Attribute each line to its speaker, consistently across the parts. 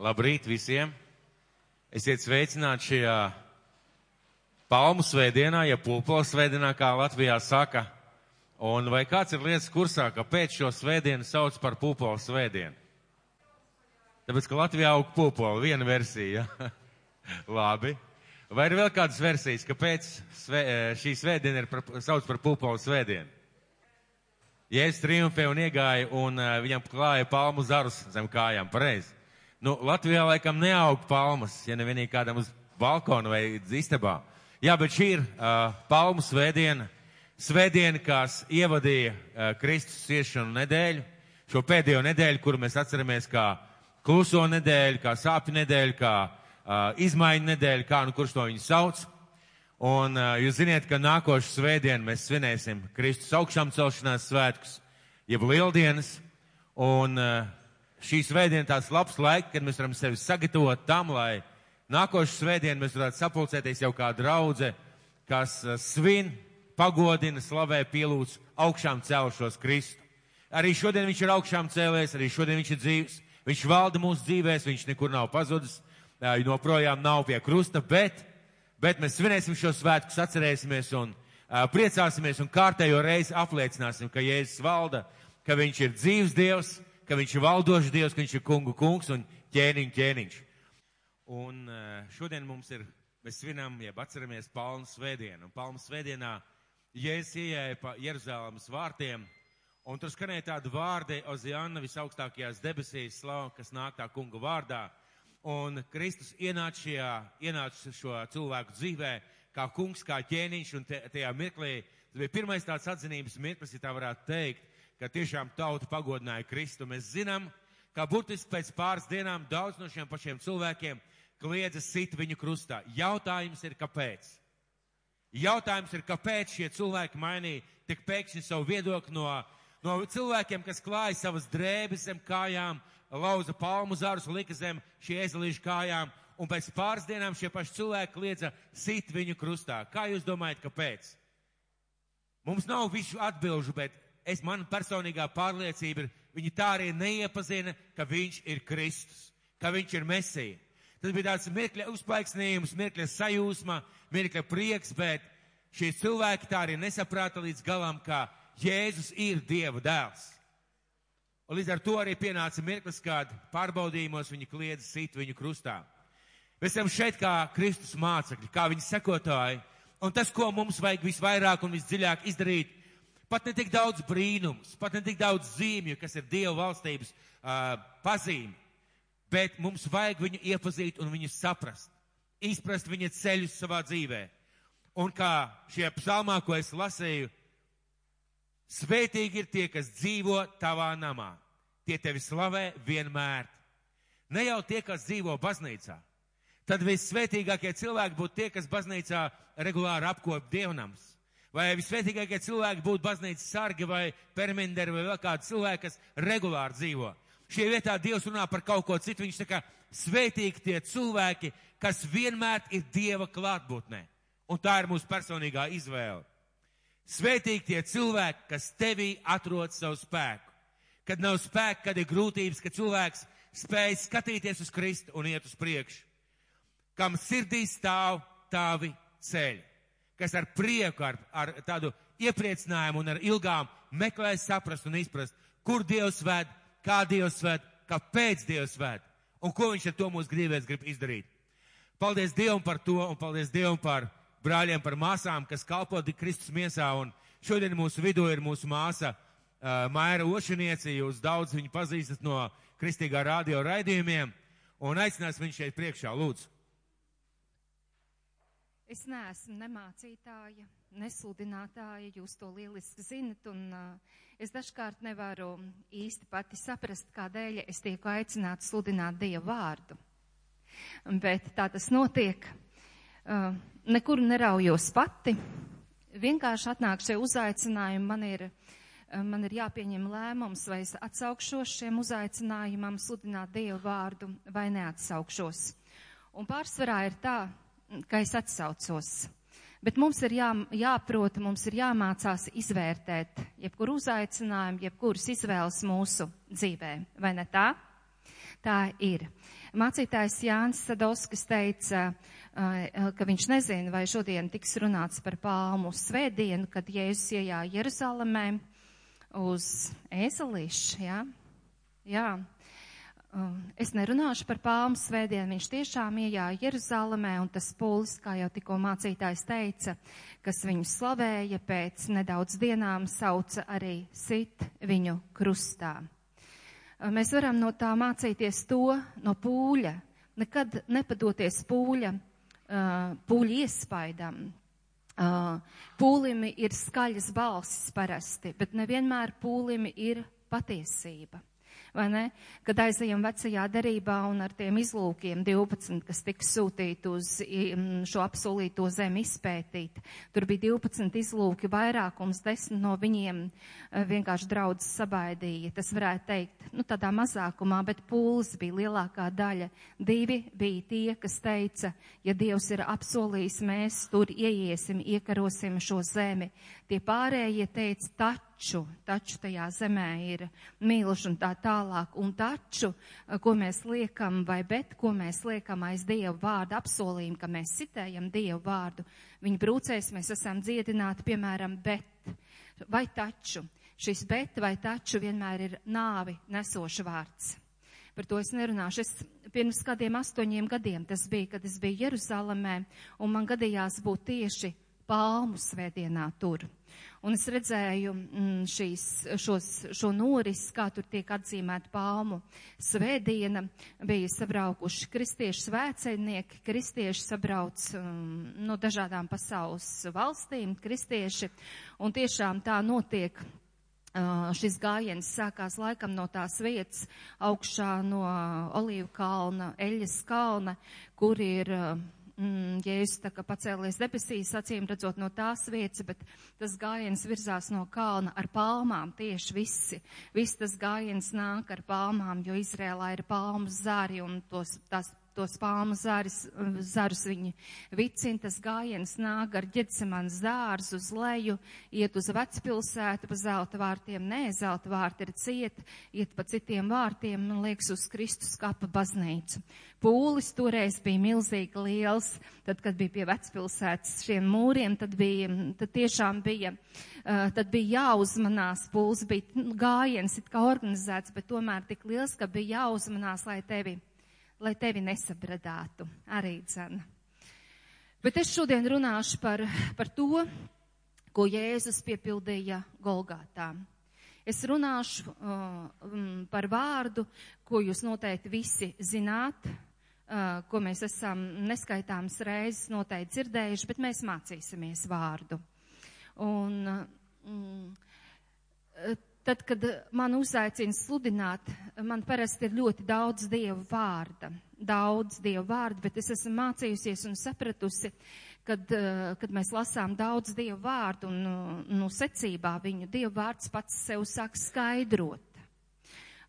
Speaker 1: Labrīt visiem! Esiet sveicināti šajā palmu svētdienā, ja pulpola svētdienā, kā Latvijā saka. Un vai kāds ir lietas kursā, kāpēc šo svētdienu sauc par pulpola svētdienu? Tāpēc, ka Latvijā aug pulpola, viena versija. Labi. Vai ir vēl kādas versijas, kāpēc svē, šī svētdiena ir par, sauc par pulpola svētdienu? Jēzus triumfē un iegāja un uh, viņam klāja palmu zarus zem kājām, pareizi. Nu, Latvijā laikam neaug palmas, ja nevienīgi kādam uz balkona vai istabā. Jā, bet šī ir uh, palmu svētdiena, svētdiena, kas ievadīja uh, Kristus ciešanu nedēļu, šo pēdējo nedēļu, kuru mēs atceramies kā kluso nedēļu, kā sāpju nedēļu, kā uh, izmaiņu nedēļu, kā nu kurš to viņu sauc. Un uh, jūs ziniet, ka nākošu svētdienu mēs svinēsim Kristus augšām celšanās svētkus, jeb lieldienas. Un uh, šī svētdiena tāds labs laiks, kad mēs varam sevi sagatavot tam, lai nākošu svētdienu mēs varētu sapulcēties jau kā draudze, kas uh, svin, pagodina, slavē, pielūdz augšām celšos Kristu. Arī šodien viņš ir augšām cēlēs, arī šodien viņš ir dzīves, viņš valda mūsu dzīvēs, viņš nekur nav pazudis, uh, joprojām nav pie krusta, bet, bet mēs svinēsim šo svētkus, atcerēsimies un uh, priecāsimies un kārtējo reizi apliecināsim, ka Jēzus valda, ka viņš ir dzīves Dievs, ka viņš ir valdošs Dievs, ka viņš ir kungu kungs un ķēniņ ķēniņš. Un eh, šodien mums ir, mēs svinam, jeb atceramies Palmu svētdienu. Un Palmu svētdienā Jēzus ieeja pa Jeruzālēmas vārtiem, un tur skanēja tādi vārdi Oziāna visaugstākajās debesīs, slavu, kas nāk tā kunga vārdā. Un Kristus ienāca šajā, ienāca šo cilvēku dzīvē, kā kungs, kā ķēniņš, un te, tajā mirklī, tas bija pirmais tāds atzinības mirklis, ja tā varētu teikt, ka tiešām tauta pagodināja Kristu. Mēs zinām, ka burtiski pēc pāris dienām daudz no šiem pašiem cilvēkiem kliedza sit viņu krustā. Jautājums ir, kāpēc? Jautājums ir, kāpēc šie cilvēki mainīja tik pēkšņi savu viedokli no, no cilvēkiem, kas klāja savas drēbes zem kājām, lauza palmu zarus un lika zem šie ezelīšu kājām, un pēc pāris dienām šie paši cilvēki kliedza sit viņu krustā. Kā jūs domājat, kāpēc? Mums nav visu atbilžu, bet es man personīgā pārliecība ir, viņi tā arī neiepazina, ka viņš ir Kristus, ka viņš ir Mesija. Tas bija tāds mirkļa uzplaiksnījums, mirkļa sajūsma, mirkļa prieks, bet šie cilvēki tā arī nesaprāta līdz galam, ka Jēzus ir Dieva dēls. Un līdz ar to arī pienāca mirklis, kad pārbaudījumos viņi kliedza sit viņu krustā. Mēs esam šeit kā Kristus mācekļi, kā viņa sekotāji, un tas, ko mums vajag visvairāk un visdziļāk izdarīt, pat ne tik daudz brīnums, pat ne tik daudz zīmju, kas ir Dieva valstības uh, pazīme, bet mums vajag viņu iepazīt un viņu saprast, izprast viņa ceļus savā dzīvē. Un kā šajā psalmā, ko es lasēju, svētīgi ir tie, kas dzīvo tavā namā. Tie tevi slavē vienmēr. Ne jau tie, kas dzīvo baznīcā. Tad vissvētīgākie cilvēki būtu tie, kas baznīcā regulāri apkop dievnams Vai visvētīgākie cilvēki būtu baznīcas sargi vai permenderi vai vēl kādi cilvēki, kas regulāri dzīvo. Šie vietā Dievs runā par kaut ko citu. Viņš saka, svētīgi tie cilvēki, kas vienmēr ir Dieva klātbūtnē. Un tā ir mūsu personīgā izvēle. Svētīgi tie cilvēki, kas tevī atrod savu spēku. Kad nav spēka, kad ir grūtības, kad cilvēks spēj skatīties uz Kristu un iet uz priekšu. Kam sirdī stāv tavi ceļi kas ar prieku, ar, ar tādu iepriecinājumu un ar ilgām meklē saprast un izprast, kur Dievs ved, kā Dievs ved, kāpēc Dievs ved un ko viņš ar to mūsu gribēs grib izdarīt. Paldies Dievam par to un paldies Dievam par brāļiem, par māsām, kas kalpo Kristus miesā un šodien mūsu vidū ir mūsu māsa uh, Maira Ošaniece, jūs daudz viņu pazīstat no Kristīgā radio raidījumiem un aicinās viņu šeit priekšā, lūdzu.
Speaker 2: Es neesmu ne mācītāja, ne sludinātāja, jūs to lieliski zinat, un uh, es dažkārt nevaru īsti pati saprast, kādēļ es tieku aicināta sludināt Dievu vārdu. Bet tā tas notiek. Uh, nekur neraujos pati, vienkārši atnāk šie uzaicinājumi, man ir, uh, man ir jāpieņem lēmums, vai es atsaukšos šiem uzaicinājumam sludināt Dievu vārdu vai neatsaukšos. Un pārsvarā ir tā, ka es atsaucos. Bet mums ir jā, jāprot, mums ir jāmācās izvērtēt jebkuru uzaicinājumu, jebkuras izvēles mūsu dzīvē. Vai ne tā? Tā ir. Mācītājs Jānis Sadovskis teica, ka viņš nezina, vai šodien tiks runāts par palmu svētdienu, kad Jēzus iejā Jeruzalemē uz ēzelīšu, jā. Jā. Es nerunāšu par palmu svētdienu, viņš tiešām iejāja Jeruzalemē, un tas pūlis, kā jau tikko mācītājs teica, kas viņu slavēja pēc nedaudz dienām, sauca arī sit viņu krustā. Mēs varam no tā mācīties to, no pūļa, nekad nepadoties pūļa, pūļa iespaidam. Pūlim ir skaļas balsis parasti, bet nevienmēr pūlim ir patiesība vai ne? Kad aizejam vecajā derībā un ar tiem izlūkiem 12, kas tika sūtīti uz šo apsolīto zemi izpētīt, tur bija 12 izlūki, vairākums, desmit no viņiem eh, vienkārši draudz sabaidīja. Tas varētu teikt, nu tādā mazākumā, bet pūles bija lielākā daļa. Divi bija tie, kas teica, ja Dievs ir apsolījis, mēs tur ieiesim, iekarosim šo zemi. Tie pārējie teica, taču, taču tajā zemē ir mīluši un tā tālāk, un taču, ko mēs liekam, vai bet, ko mēs liekam aiz Dievu vārdu apsolījumu, ka mēs citējam Dievu vārdu, viņa brūcēs mēs esam dziedināti, piemēram, bet, vai taču. Šis bet vai taču vienmēr ir nāvi nesoša vārds. Par to es nerunāšu. Es pirms kādiem astoņiem gadiem tas bija, kad es biju Jeruzalemē, un man gadījās būt tieši palmu svētdienā tur. Un es redzēju mm, šīs, šos, šo noris, kā tur tiek atzīmēta palmu svētdiena. Bija sabraukuši kristiešu svētceļnieki, kristieši sabrauc um, no dažādām pasaules valstīm, kristieši. Un tiešām tā notiek Uh, šis gājiens sākās laikam no tās vietas augšā no Olīvu kalna, Eļas kalna, kur ir uh, mm, Jēzus tā kā pacēlies debesīs, acīm redzot no tās vietas, bet tas gājiens virzās no kalna ar palmām tieši visi. Viss tas gājiens nāk ar palmām, jo Izrēlā ir palmu zāri un tos, tās tos palmu zaris, zarus viņi. Vicina, tas gājiens nāk ar ģetsemans dārzu uz leju, iet uz vecpilsētu pa zelta vārtiem, nē, zelta vārti ir ciet, iet pa citiem vārtiem, man liekas, uz Kristus kapa baznīcu. Pūlis toreiz bija milzīgi liels, tad, kad bija pie vecpilsētas šiem mūriem, tad bija, tad tiešām bija, uh, tad bija jāuzmanās, pūlis bija gājiens, it kā organizēts, bet tomēr tik liels, ka bija jāuzmanās, lai tevi lai tevi nesabradātu arī dzena. Bet es šodien runāšu par, par to, ko Jēzus piepildīja Golgātā. Es runāšu uh, par vārdu, ko jūs noteikti visi zināt, uh, ko mēs esam neskaitāmas reizes noteikti dzirdējuši, bet mēs mācīsimies vārdu. Un, uh, Tad, kad man uzaicina sludināt, man parasti ir ļoti daudz dievu vārda, daudz dievu vārdu, bet es esmu mācījusies un sapratusi, kad, eh, kad mēs lasām daudz dievu vārdu un nu, secībā viņu dievu vārds pats sev sāk skaidrot.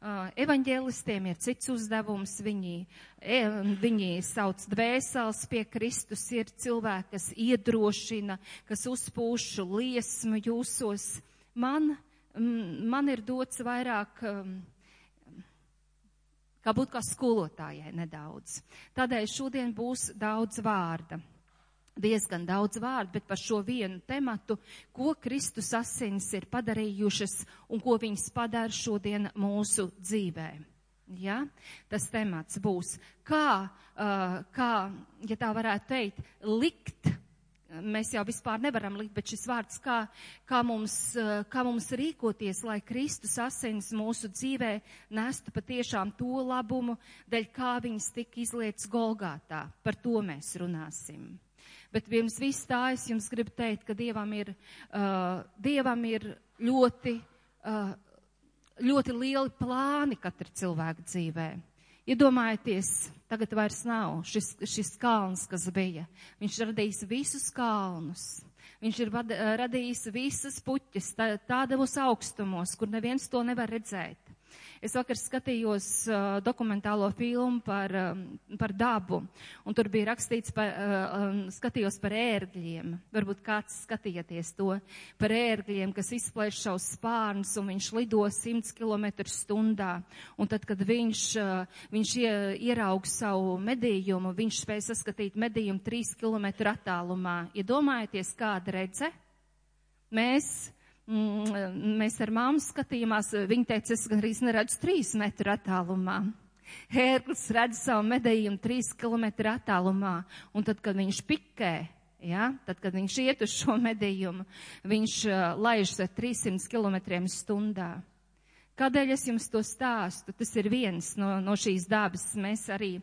Speaker 2: Uh, evaņģēlistiem ir cits uzdevums, viņi, e, viņi sauc dvēseles pie Kristus, ir cilvēki, kas iedrošina, kas uzpūšu liesmu jūsos. Man man ir dots vairāk, kā būt kā skolotājai nedaudz. Tādēļ šodien būs daudz vārda. Diezgan daudz vārdu, bet par šo vienu tematu, ko Kristus asins ir padarījušas un ko viņas padara šodien mūsu dzīvē. Ja? Tas temats būs, kā, uh, kā, ja tā varētu teikt, likt mēs jau vispār nevaram likt, bet šis vārds, kā, kā, mums, eh, kā mums rīkoties, lai Kristus asins mūsu dzīvē nestu patiešām to labumu, dēļ kā viņas tika izlietas Golgātā. Par to mēs runāsim. Bet pirms viss tā es jums gribu teikt, ka Dievam ir, uh, Dievam ir ļoti, uh, ļoti lieli plāni katra cilvēka dzīvē. Iedomājieties, tagad vairs nav šis, šis kalns, kas bija. Viņš radījis visus kalnus. Viņš ir vad, radījis visas puķis tā, tādavos augstumos, kur neviens to nevar redzēt. Es vakar skatījos uh, dokumentālo filmu par, um, par dabu, un tur bija rakstīts par, uh, um, skatījos par ērgļiem. Varbūt kāds skatījāties to par ērgļiem, kas izplēš savus spārnus, un viņš lido 100 km stundā. Un tad, kad viņš, uh, viņš ieraug savu medījumu, viņš spēja saskatīt medījumu 3 km attālumā. Iedomājieties, ja kāda redze? Mēs mēs ar māmu skatījumās, viņa teica, es gandrīz neredzu trīs metru attālumā. Hērklis redz savu medījumu trīs kilometru attālumā, un tad, kad viņš pikē, ja, tad, kad viņš iet uz šo medījumu, viņš uh, laižas ar 300 km stundā. Kādēļ es jums to stāstu? Tas ir viens no, no šīs dabas. Mēs arī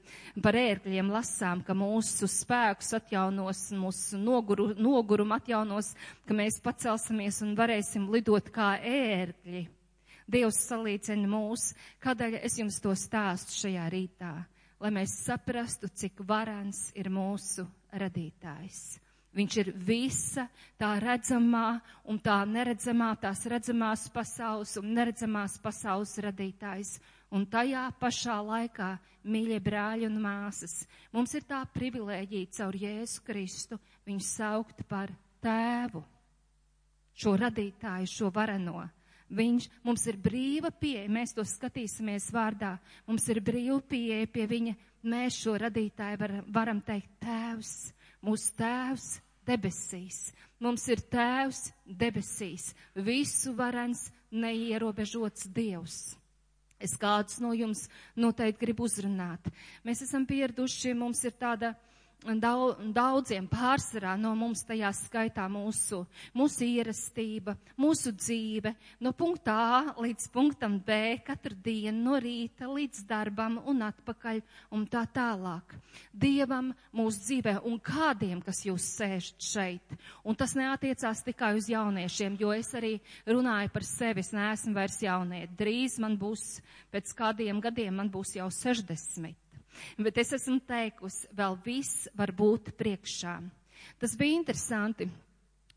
Speaker 2: par ērkļiem lasām, ka mūsu spēkus atjaunos, mūsu noguru, nogurumu atjaunos, ka mēs pacelsimies un varēsim lidot kā ērkļi. Dievs salīdzina mūs. Kādēļ es jums to stāstu šajā rītā? Lai mēs saprastu, cik varans ir mūsu radītājs. Viņš ir visa tā redzamā un tā neredzamā, tās redzamās pasaules un neredzamās pasaules radītājs. Un tajā pašā laikā, mīļie brāļi un māsas, mums ir tā privilēģija caur Jēzu Kristu viņu saukt par tēvu, šo radītāju, šo vareno. Viņš, mums ir brīva pieeja, mēs to skatīsimies vārdā, mums ir brīva pieeja pie viņa, mēs šo radītāju var, varam teikt tēvs Mūsu tēvs debesīs. Mums ir tēvs debesīs. Visu varens neierobežots Dievs. Es kādus no jums noteikti gribu uzrunāt. Mēs esam pieraduši, mums ir tāda daudziem pārsvarā no mums tajā skaitā mūsu, mūsu ierastība, mūsu dzīve, no punkta A līdz punktam B, katru dienu no rīta līdz darbam un atpakaļ un tā tālāk. Dievam mūsu dzīvē un kādiem, kas jūs sēžat šeit. Un tas neatiecās tikai uz jauniešiem, jo es arī runāju par sevi, es neesmu vairs jaunieti. Drīz man būs, pēc kādiem gadiem man būs jau 60. Bet es esmu teikusi, vēl viss var būt priekšā. Tas bija interesanti.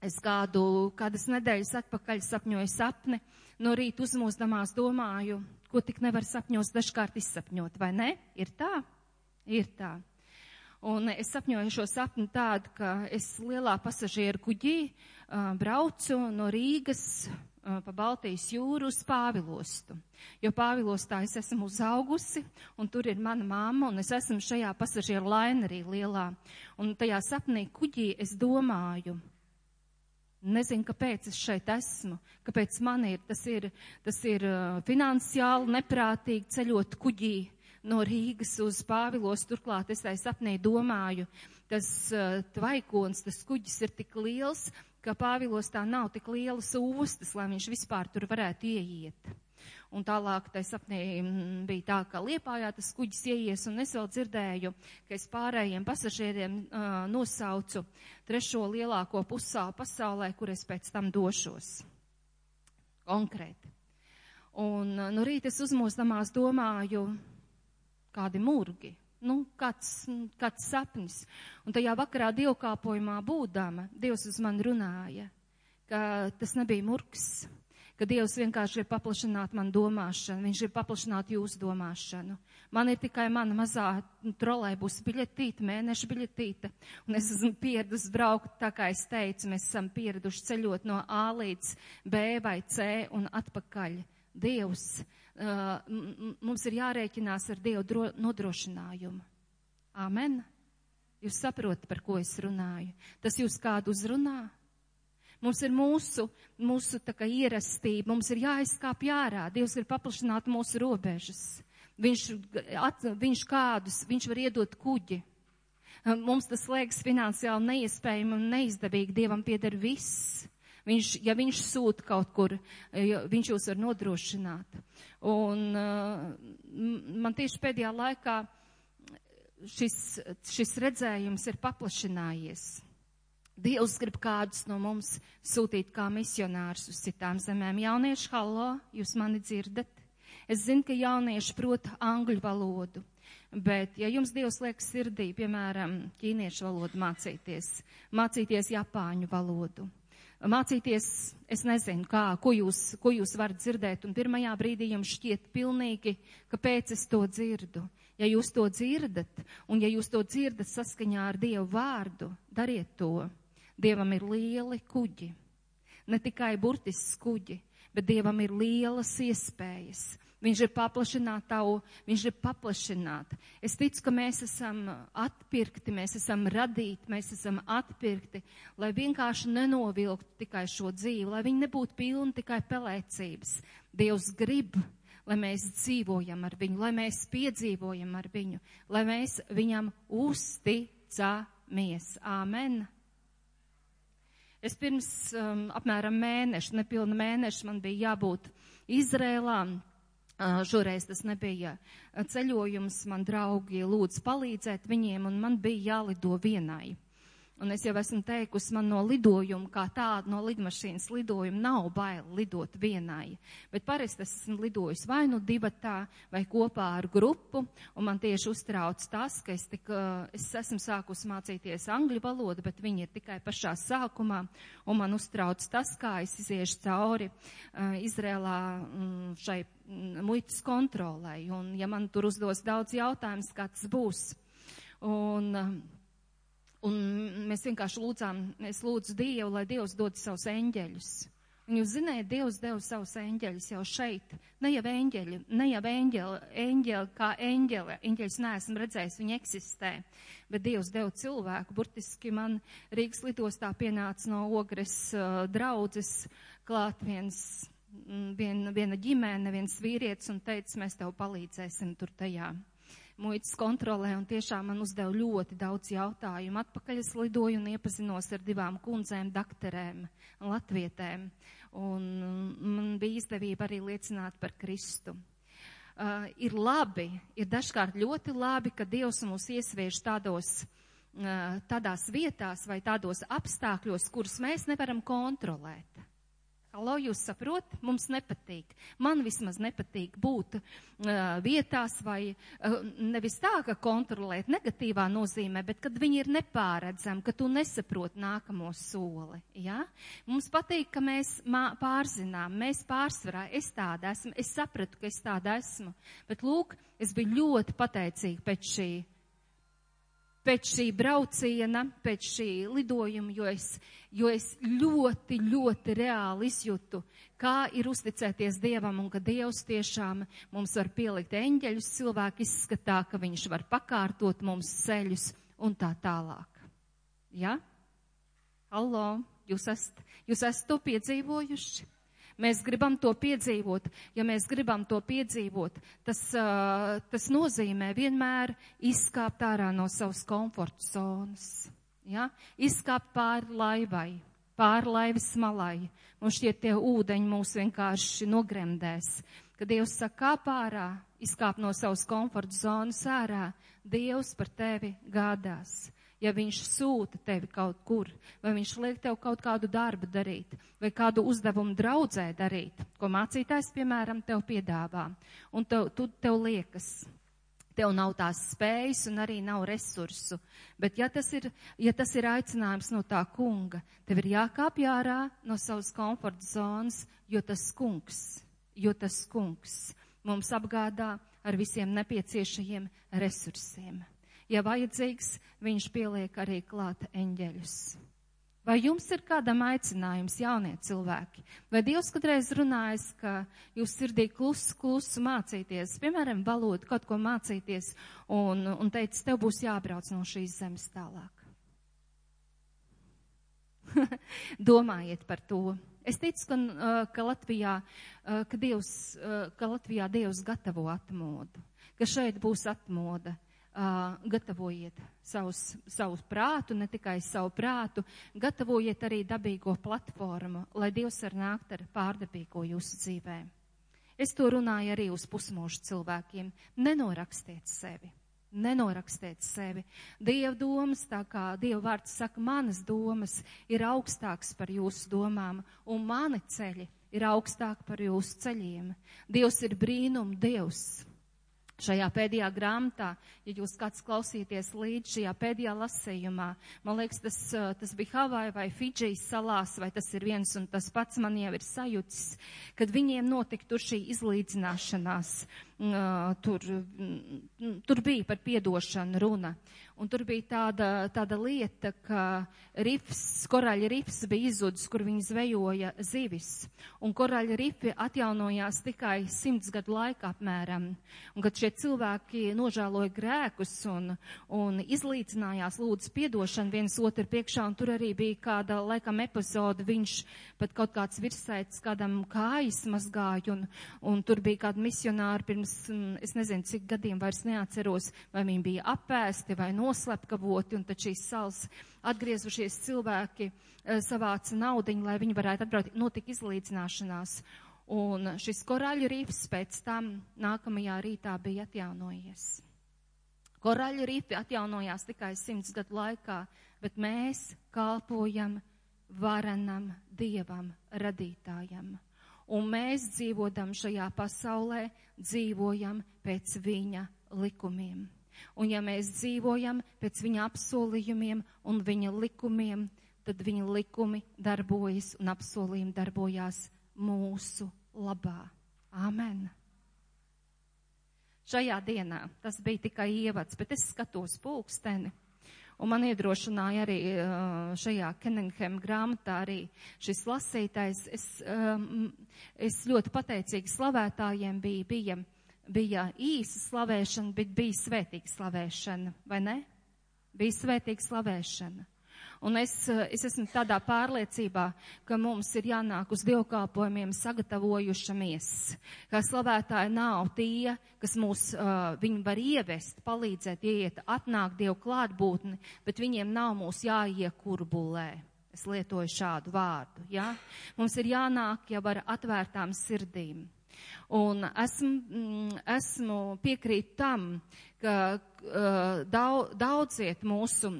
Speaker 2: Es kādu, kādas nedēļas atpakaļ sapņoju sapni, no rīta uzmūstamās domāju, ko tik nevar sapņos dažkārt izsapņot, vai ne? Ir tā? Ir tā. Un es sapņoju šo sapni tādu, ka es lielā pasažieru kuģī uh, braucu no Rīgas pa Baltijas jūru uz Pāvilostu. Jo Pāvilostā es esmu uzaugusi, un tur ir mana mamma, un es esmu šajā pasažieru lainerī lielā. Un tajā sapnī kuģī es domāju, nezinu, kāpēc es šeit esmu, kāpēc man ir, tas ir, tas ir finansiāli neprātīgi ceļot kuģī no Rīgas uz Pāvilos. Turklāt es tai sapnī domāju, tas uh, tvaikons, tas kuģis ir tik liels, ka Pāvilos tā nav tik lielas ostas, lai viņš vispār tur varētu ieiet. Un tālāk tai sapnī mm, bija tā, ka Liepājā tas kuģis ieies, un es vēl dzirdēju, ka es pārējiem pasažieriem uh, nosaucu trešo lielāko pusālu pasaulē, kur es pēc tam došos. Konkrēti. Un no rīta es uzmostamās domāju, kādi murgi, nu, kāds, kāds sapnis. Un tajā vakarā dievkāpojumā būdama, Dievs uz mani runāja, ka tas nebija murgs, ka Dievs vienkārši ir paplašināt man domāšanu, viņš ir paplašināt jūsu domāšanu. Man ir tikai mana mazā trolēbus biļetīte, mēneša biļetīte, un es esmu pieredus braukt, tā kā es teicu, mēs esam pieraduši ceļot no A līdz B vai C un atpakaļ. Dievs mums ir jārēķinās ar Dievu nodrošinājumu. Amen. Jūs saprotat, par ko es runāju. Tas jūs kādu uzrunā? Mums ir mūsu, mūsu kā ierastība, mums ir jāizkāp jārā. Dievs ir paplašināt mūsu robežas. Viņš, at, viņš kādus, viņš var iedot kuģi. Mums tas liekas finansiāli neiespējami un neizdevīgi. Dievam pieder viss. Viņš, ja viņš sūta kaut kur, viņš jūs var nodrošināt. Un uh, man tieši pēdējā laikā šis, šis redzējums ir paplašinājies. Dievs grib kādus no mums sūtīt kā misionārus uz citām zemēm. Jaunieši, halo, jūs mani dzirdat? Es zinu, ka jaunieši prot angļu valodu, bet ja jums Dievs liek sirdī, piemēram, ķīniešu valodu mācīties, mācīties japāņu valodu, mācīties, es nezinu, kā, ko jūs, ko jūs varat dzirdēt, un pirmajā brīdī jums šķiet pilnīgi, kāpēc es to dzirdu. Ja jūs to dzirdat, un ja jūs to dzirdat saskaņā ar Dievu vārdu, dariet to. Dievam ir lieli kuģi. Ne tikai burtisks kuģi, bet Dievam ir lielas iespējas. Viņš ir paplašināt tavu, viņš ir paplašināt. Es ticu, ka mēs esam atpirkti, mēs esam radīti, mēs esam atpirkti, lai vienkārši nenovilktu tikai šo dzīvi, lai viņi nebūtu pilni tikai pelēcības. Dievs grib, lai mēs dzīvojam ar viņu, lai mēs piedzīvojam ar viņu, lai mēs viņam uzticamies. Āmen! Es pirms um, apmēram mēnešu, nepilnu mēnešu man bija jābūt Izrēlā Šoreiz tas nebija ceļojums, man draugi lūdz palīdzēt viņiem, un man bija jālido vienai. Un es jau esmu teikusi, man no lidojuma kā tāda, no lidmašīnas lidojuma nav bail lidot vienai. Bet parasti es esmu lidojis vai nu divatā, vai kopā ar grupu, un man tieši uztrauc tas, ka es, tik, es esmu sākusi mācīties angļu valodu, bet viņi ir tikai pašā sākumā, un man uztrauc tas, kā es iziešu cauri uh, Izrēlā um, šai um, muitas kontrolai, un ja man tur uzdos daudz jautājumus, kā tas būs. Un, uh, Un mēs vienkārši lūdzām, es lūdzu Dievu, lai Dievs dod savus eņģeļus. Un jūs zināt, Dievs deva savus eņģeļus jau šeit. Ne jau eņģeļi, ne jau eņģeli, eņģeli kā eņģeli. Eņģeļus neesmu redzējis, viņi eksistē. Bet Dievs deva cilvēku. Burtiski man Rīgas lidostā pienāca no ogres uh, draudzes klāt viens, vien, viena ģimene, viens vīrietis un teica, mēs tev palīdzēsim tur tajā muitas kontrolē un tiešām man uzdeva ļoti daudz jautājumu. Atpakaļ es lidoju un iepazinos ar divām kundzēm, dakterēm, latvietēm, un man bija izdevība arī liecināt par Kristu. Uh, ir labi, ir dažkārt ļoti labi, ka Dievs mūs iesviež tādos, uh, tādās vietās vai tādos apstākļos, kurus mēs nevaram kontrolēt. Halo, jūs saprot, mums nepatīk. Man vismaz nepatīk būt uh, vietās vai uh, nevis tā, ka kontrolēt negatīvā nozīmē, bet kad viņi ir nepāredzami, ka tu nesaproti nākamo soli. Ja? Mums patīk, ka mēs pārzinām, mēs pārsvarā, es tāda esmu, es sapratu, ka es tāda esmu, bet lūk, es biju ļoti pateicīga pēc šī pēc šī brauciena, pēc šī lidojuma, jo es, jo es ļoti, ļoti reāli izjūtu, kā ir uzticēties Dievam un ka Dievs tiešām mums var pielikt eņģeļus cilvēku izskatā, ka viņš var pakārtot mums ceļus un tā tālāk. Ja? Halo, jūs esat, jūs esat to piedzīvojuši? Mēs gribam to piedzīvot. Ja mēs gribam to piedzīvot, tas, uh, tas nozīmē vienmēr izkāpt ārā no savas komforta zonas. Ja? Izkāpt pāri laivai, pāri laivas malai. Mums šķiet tie ūdeņi mūs vienkārši nogremdēs. Kad Dievs saka, kāp ārā, izkāp no savas komforta zonas ārā, Dievs par tevi gādās ja viņš sūta tevi kaut kur, vai viņš liek tev kaut kādu darbu darīt, vai kādu uzdevumu draudzē darīt, ko mācītājs, piemēram, tev piedāvā, un tev, tu, tev liekas, tev nav tās spējas un arī nav resursu. Bet ja tas ir, ja tas ir aicinājums no tā kunga, tev ir jākāpj ārā no savas komforta zonas, jo tas kungs, jo tas kungs mums apgādā ar visiem nepieciešajiem resursiem ja vajadzīgs, viņš pieliek arī klāt eņģeļus. Vai jums ir kādam aicinājums, jaunie cilvēki? Vai Dievs kādreiz runājis, ka jūs sirdī klusu, klusu mācīties, piemēram, valodu, kaut ko mācīties, un, un teica, tev būs jābrauc no šīs zemes tālāk? Domājiet par to. Es ticu, ka, ka, Latvijā, ka, Dievs, ka Latvijā Dievs gatavo atmodu, ka šeit būs atmoda Uh, gatavojiet savus, savu prātu, ne tikai savu prātu, gatavojiet arī dabīgo platformu, lai Dievs var nākt ar pārdabīgo jūsu dzīvē. Es to runāju arī uz pusmožu cilvēkiem. Nenorakstiet sevi. Nenorakstiet sevi. Dieva domas, tā kā Dieva vārds saka, manas domas ir augstāks par jūsu domām, un mani ceļi ir augstāk par jūsu ceļiem. Dievs ir brīnum Dievs šajā pēdējā grāmatā, ja jūs kāds klausieties līdz šajā pēdējā lasījumā, man liekas, tas, tas bija Havai vai Fidžijas salās, vai tas ir viens un tas pats man jau ir sajūts, kad viņiem notika tur šī izlīdzināšanās. Tur, tur bija par piedošanu runa. Un tur bija tāda, tāda lieta, ka rifs, koraļa rifs bija izzudis, kur viņi zvejoja zivis. Un koraļa rifi atjaunojās tikai simts gadu laikā apmēram. Un kad šie cilvēki nožēloja grēkus un, un izlīdzinājās lūdzu piedošanu viens otru priekšā, un tur arī bija kāda, laikam, epizoda, viņš pat kaut kāds virsēts kādam kājas mazgāja, un, un tur bija kāda misionāra pirms, mm, es nezinu, cik gadiem vairs neatceros, vai viņi bija apēsti vai noslepkavoti, un tad šīs salas atgriezušies cilvēki eh, savāca naudiņu, lai viņi varētu atbraukt, notika izlīdzināšanās. Un šis korāļu rīfs pēc tam nākamajā rītā bija atjaunojies. Korāļu rīfi atjaunojās tikai simts gadu laikā, bet mēs kalpojam varenam Dievam, radītājam. Un mēs dzīvodam šajā pasaulē, dzīvojam pēc viņa likumiem. Un ja mēs dzīvojam pēc viņa apsolījumiem un viņa likumiem, tad viņa likumi darbojas un apsolījumi darbojās mūsu labā. Āmen! Šajā dienā tas bija tikai ievads, bet es skatos pulksteni. Un man iedrošināja arī šajā Kenningham grāmatā arī šis lasītājs. Es, es ļoti pateicīgi slavētājiem bija, bija bija īsa slavēšana, bet bija svētīga slavēšana, vai ne? Bija svētīga slavēšana. Un es, es esmu tādā pārliecībā, ka mums ir jānāk uz dievkalpojumiem sagatavojušamies, ka slavētāji nav tie, kas mūs, uh, viņi var ievest, palīdzēt, ieiet, atnāk Dievu klātbūtni, bet viņiem nav mūs jāiekurbulē. Es lietoju šādu vārdu, ja? Mums ir jānāk jau ar atvērtām sirdīm. Un esmu, mm, esmu piekrīt tam, ka uh, daudz, daudziet mūsu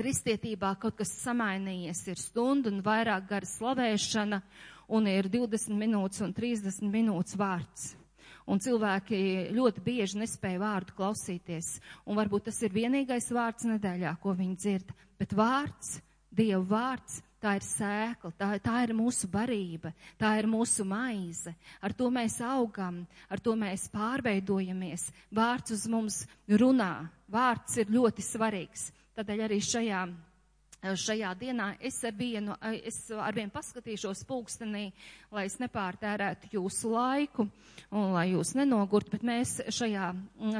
Speaker 2: kristietībā kaut kas samainījies, ir stunda un vairāk gara slavēšana, un ir 20 minūtes un 30 minūtes vārds. Un cilvēki ļoti bieži nespēja vārdu klausīties, un varbūt tas ir vienīgais vārds nedēļā, ko viņi dzird, bet vārds, Dieva vārds Tā ir sēkla, tā, tā ir mūsu barība, tā ir mūsu maize. Ar to mēs augam, ar to mēs pārveidojamies. Vārds uz mums runā. Vārds ir ļoti svarīgs. Tādēļ arī šajā šajā dienā es ar vienu, es ar vienu paskatīšos pulkstenī, lai es nepārtērētu jūsu laiku un lai jūs nenogurt, bet mēs šajā,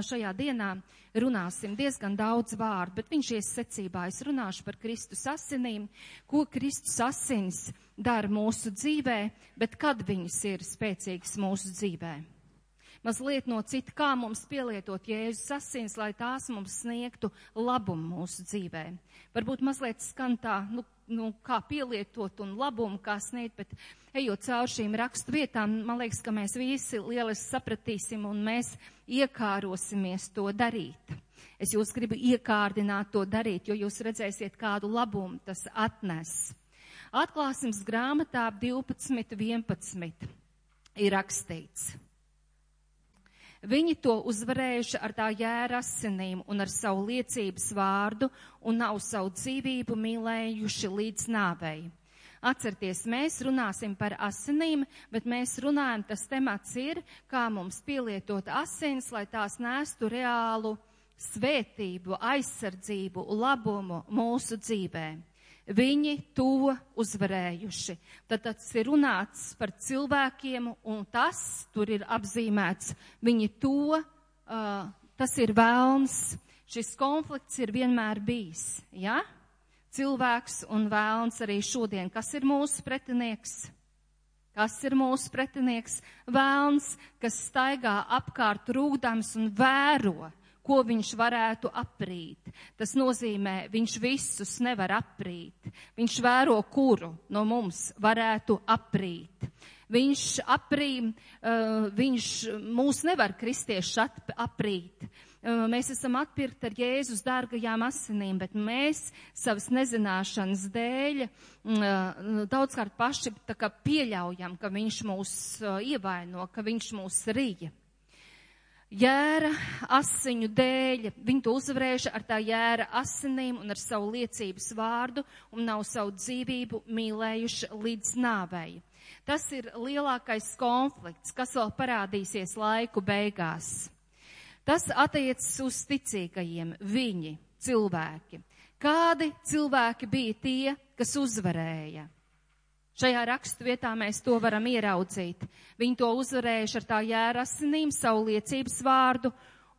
Speaker 2: šajā dienā runāsim diezgan daudz vārdu, bet viņš ies secībā. Es runāšu par Kristus asinīm, ko Kristus asins dara mūsu dzīvē, bet kad viņas ir spēcīgas mūsu dzīvē mazliet no cita, kā mums pielietot Jēzus asins, lai tās mums sniegtu labumu mūsu dzīvē. Varbūt mazliet skan tā, nu, nu, kā pielietot un labumu, kā sniegt, bet ejot cauri šīm rakstu vietām, man liekas, ka mēs visi lieliski sapratīsim un mēs iekārosimies to darīt. Es jūs gribu iekārdināt to darīt, jo jūs redzēsiet, kādu labumu tas atnes. Atklāsmes grāmatā 12, 11 ir rakstīts. Viņi to uzvarējuši ar tā jēra asinīm un ar savu liecības vārdu un nav savu dzīvību mīlējuši līdz nāvei. Atcerieties, mēs runāsim par asinīm, bet mēs runājam, tas temats ir, kā mums pielietot asins, lai tās nestu reālu svētību, aizsardzību, labumu mūsu dzīvēm. Viņi to uzvarējuši. Tad tas ir runāts par cilvēkiem, un tas tur ir apzīmēts. Viņi to, uh, tas ir vēlns. Šis konflikts ir vienmēr bijis. Ja? Cilvēks un vēlns arī šodien. Kas ir mūsu pretinieks? Kas ir mūsu pretinieks? Vēlns, kas staigā apkārt rūdams un vēro ko viņš varētu aprīt. Tas nozīmē, viņš visus nevar aprīt. Viņš vēro, kuru no mums varētu aprīt. Viņš aprīm, uh, viņš mūs nevar kristieši aprīt. Uh, mēs esam atpirkti ar Jēzus dārgajām asinīm, bet mēs savas nezināšanas dēļ uh, daudzkārt paši pieļaujam, ka viņš mūs ievaino, ka viņš mūs rīja. Jēra asiņu dēļ. Viņi to uzvarējuši ar tā jēra asinīm un ar savu liecības vārdu un nav savu dzīvību mīlējuši līdz nāvei. Tas ir lielākais konflikts, kas vēl parādīsies laiku beigās. Tas attiecas uz ticīgajiem, viņi, cilvēki. Kādi cilvēki bija tie, kas uzvarēja? Šajā rakstu vietā mēs to varam ieraudzīt. Viņi to uzvarējuši ar tā jēra asinīm, savu liecības vārdu,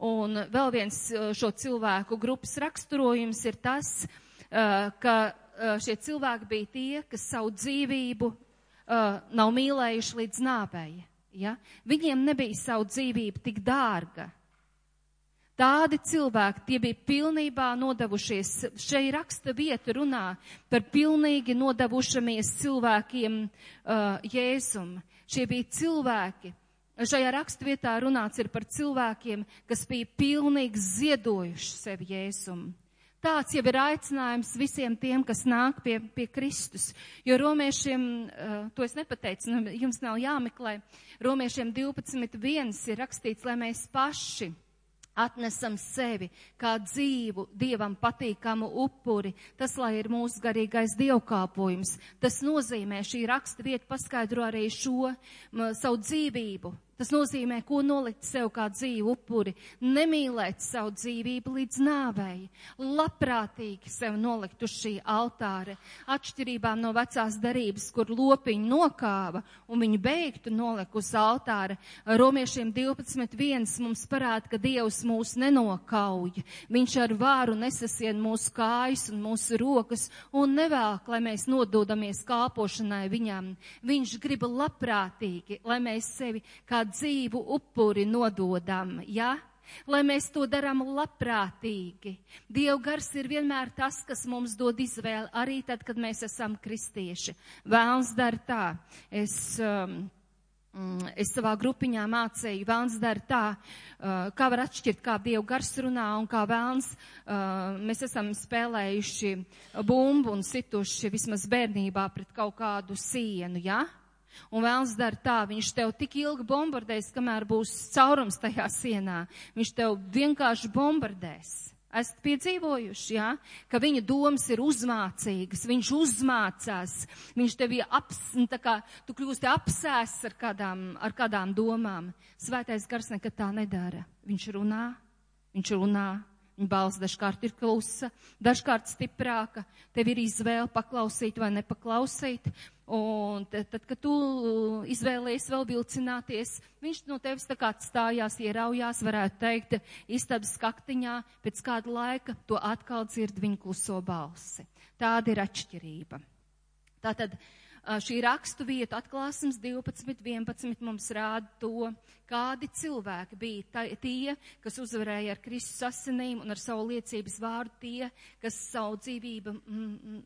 Speaker 2: un vēl viens uh, šo cilvēku grupas raksturojums ir tas, uh, ka uh, šie cilvēki bija tie, kas savu dzīvību nav mīlējuši līdz nāvei. Ja? Viņiem nebija savu dzīvību tik dārga. Tādi cilvēki, tie bija pilnībā nodevušies, šeit raksta vieta runā par pilnīgi nodevušamies cilvēkiem uh, Jēzum. Šie bija cilvēki. Šajā rakstvietā runāts ir par cilvēkiem, kas bija pilnīgi ziedojuši sevi Jēzum. Tāds jau ir aicinājums visiem tiem, kas nāk pie, pie Kristus. Jo romiešiem, uh, to es nepateicu, nu, jums nav jāmeklē, romiešiem 12.1 ir rakstīts, lai mēs paši atnesam sevi kā dzīvu, dievam patīkamu upuri. Tas, lai ir mūsu garīgais dievkāpojums. Tas nozīmē, šī raksta vieta paskaidro arī šo m, savu dzīvību, Tas nozīmē, ko nolikt sev kā dzīvu upuri, nemīlēt savu dzīvību līdz nāvei, labprātīgi sev nolikt uz šī altāra, atšķirībā no vecās darības, kur lopiņu nokāva un viņu beigtu nolikt uz altāra. Romiešiem 12.1 mums parāda, ka Dievs mūs nenokauj, Viņš ar vāru nesasien mūsu kājas un mūsu rokas un nevēl, lai mēs nododamies kāpošanai viņam. Viņš grib labprātīgi, lai mēs sevi kā dzīvu upuri nododam, ja? Lai mēs to darām labprātīgi. Dieva gars ir vienmēr tas, kas mums dod izvēli, arī tad, kad mēs esam kristieši. Vēlns dara tā. Es, um, mm, Es savā grupiņā mācīju, vēlns dara tā, uh, kā var atšķirt, kā Dieva gars runā un kā vēlns. Uh, mēs esam spēlējuši bumbu un situši vismaz bērnībā pret kaut kādu sienu, ja? Un vēlns dara tā, viņš tev tik ilgi bombardēs, kamēr būs caurums tajā sienā. Viņš tev vienkārši bombardēs. Esat piedzīvojuši, jā, ja? ka viņa domas ir uzmācīgas, viņš uzmācās, viņš tevi aps, nu, tā kā tu kļūsti apsēs ar kādām, ar kādām domām. Svētais gars nekad tā nedara. Viņš runā, viņš runā, Viņa balss dažkārt ir klusa, dažkārt stiprāka. Tev ir izvēle paklausīt vai nepaklausīt. Un tad, tad, kad tu izvēlējies vēl vilcināties, viņš no tevis tā kā stājās, ieraujās, varētu teikt, istabas kaktiņā, pēc kāda laika to atkal dzird viņa kluso balsi. Tāda ir atšķirība. Tātad, uh, šī rakstu vieta atklāsums 12.11 mums rāda to, kādi cilvēki bija tie, kas uzvarēja ar Kristus asinīm un ar savu liecības vārdu tie, kas savu dzīvību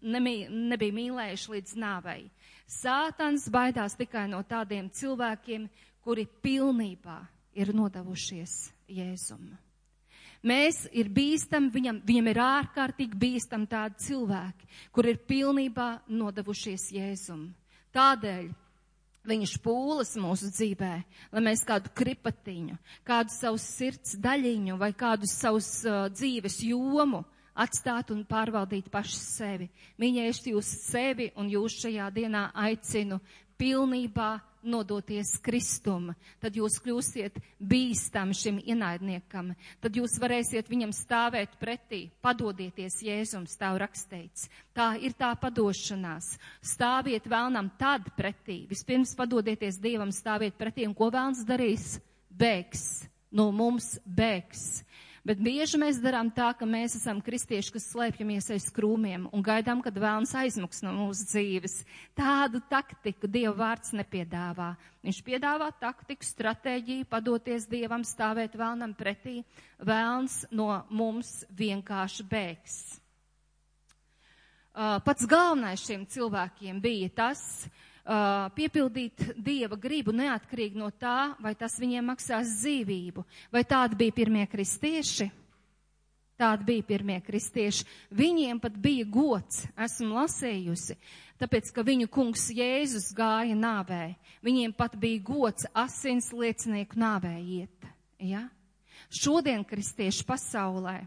Speaker 2: nemī, nebija mīlējuši līdz nāvei. Sātans baidās tikai no tādiem cilvēkiem, kuri pilnībā ir nodevušies Jēzumu. Mēs ir bīstam, viņam, viņam ir ārkārtīgi bīstam tādi cilvēki, kur ir pilnībā nodevušies Jēzum. Tādēļ viņš pūlas mūsu dzīvē, lai mēs kādu kripatiņu, kādu savu sirds daļiņu vai kādu savus uh, dzīves jomu atstātu un pārvaldītu paši sevi. Viņa es jūs sevi un jūs šajā dienā aicinu pilnībā nodoties Kristum, tad jūs kļūsiet bīstam šim ienaidniekam, tad jūs varēsiet viņam stāvēt pretī, padodieties Jēzum, stāv rakstīts. Tā ir tā padošanās. Stāviet vēlnam tad pretī, vispirms padodieties Dievam, stāviet pretī, un ko vēlns darīs? Bēgs, no mums bēgs. Bet bieži mēs darām tā, ka mēs esam kristieši, kas slēpjamies aiz krūmiem un gaidām, kad vēlams aizmuks no mūsu dzīves. Tādu taktiku Dieva vārds nepiedāvā. Viņš piedāvā taktiku, stratēģiju, padoties Dievam, stāvēt vēlnam pretī. Vēlns no mums vienkārši bēgs. Uh, pats galvenais šiem cilvēkiem bija tas, uh, piepildīt Dieva gribu neatkarīgi no tā, vai tas viņiem maksās dzīvību. Vai tādi bija pirmie kristieši? Tādi bija pirmie kristieši. Viņiem pat bija gods, esmu lasējusi, tāpēc, ka viņu kungs Jēzus gāja nāvē. Viņiem pat bija gods asins liecinieku nāvē iet. Ja? Šodien kristiešu pasaulē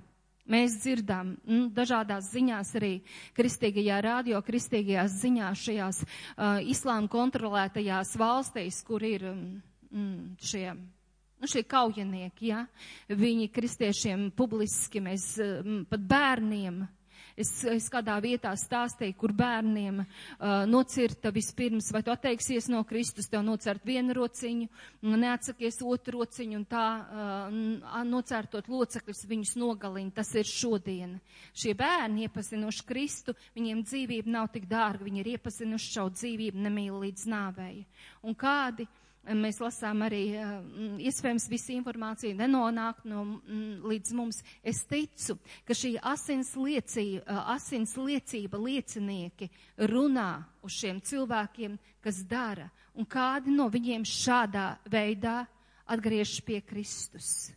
Speaker 2: mēs dzirdam mm, dažādās ziņās arī kristīgajā radio, kristīgajās ziņās šajās uh, islāma kontrolētajās valstīs, kur ir mm, šie Nu, šie kaujinieki, ja, viņi kristiešiem publiski, mēs pat bērniem Es, es kādā vietā stāstīju, kur bērniem uh, nocirta vispirms, vai tu atteiksies no Kristus, tev nocert vienu rociņu, neatsakies otru rociņu un tā uh, nocērtot locekļus viņus nogalina. Tas ir šodien. Šie bērni iepazinuši Kristu, viņiem dzīvība nav tik dārga, viņi ir iepazinuši šo dzīvību nemīl līdz nāvēja. Un kādi mēs lasām arī, iespējams, visa informācija nenonāk no, līdz mums. Es ticu, ka šī asins liecība, asins liecība liecinieki runā uz šiem cilvēkiem, kas dara, un kādi no viņiem šādā veidā atgriežas pie Kristus.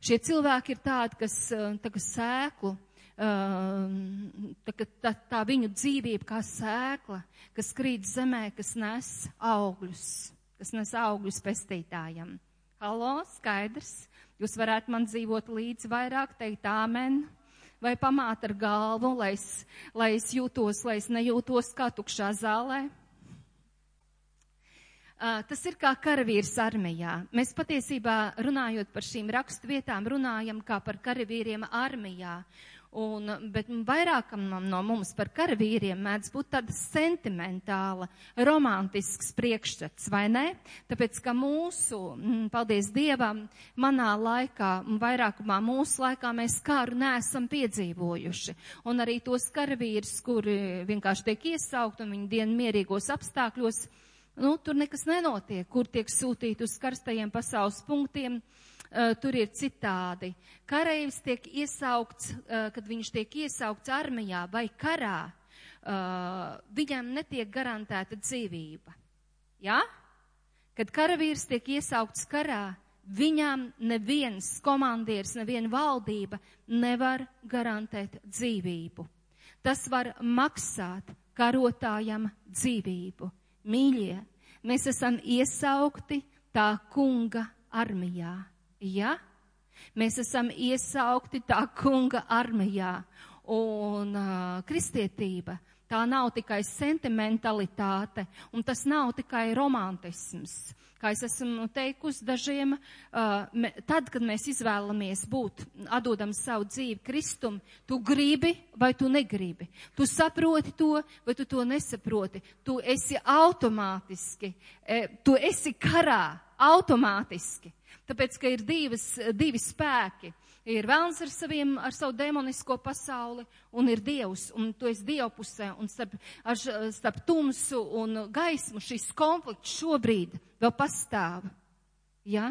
Speaker 2: Šie cilvēki ir tādi, kas tā kā sēklu, tā, tā, tā viņu dzīvība kā sēkla, kas krīt zemē, kas nes augļus kas nes augļus pestītājam. Halo, skaidrs, jūs varētu man dzīvot līdz vairāk, teikt āmen, vai pamāt ar galvu, lai es, lai es jūtos, lai es nejūtos kā tukšā zālē. Uh, tas ir kā karavīrs armijā. Mēs patiesībā runājot par šīm rakstvietām, runājam kā par karavīriem armijā. Un, bet vairākam no mums par karavīriem mēdz būt tāda sentimentāla, romantisks priekšstats, vai ne? Tāpēc, ka mūsu, mm, paldies Dievam, manā laikā, vairākumā mūsu laikā mēs karu neesam piedzīvojuši. Un arī tos karavīrus, kuri vienkārši tiek iesaukt un viņi dienu mierīgos apstākļos, nu, tur nekas nenotiek, kur tiek sūtīti uz karstajiem pasaules punktiem. Uh, tur ir citādi. Kareivis tiek iesaukts, uh, kad viņš tiek iesaukts armijā vai karā, uh, viņam netiek garantēta dzīvība. Ja? Kad karavīrs tiek iesaukts karā, viņam neviens komandieris, neviena valdība nevar garantēt dzīvību. Tas var maksāt karotājam dzīvību. Mīļie, mēs esam iesaukti tā kunga armijā. Ja? Mēs esam iesaukti tā kunga armijā. Un uh, kristietība tā nav tikai sentimentalitāte, un tas nav tikai romantisms. Kā es esmu teikusi dažiem, uh, me, tad, kad mēs izvēlamies būt, atdodam savu dzīvi Kristum, tu gribi vai tu negribi. Tu saproti to vai tu to nesaproti. Tu esi automātiski, e, tu esi karā automātiski. Tāpēc, ka ir divas, divi spēki. Ir vēlns ar, saviem, ar savu demonisko pasauli un ir dievs, un tu esi dievpusē, un starp, ar, starp tumsu un gaismu šis konflikts šobrīd vēl pastāv. Ja?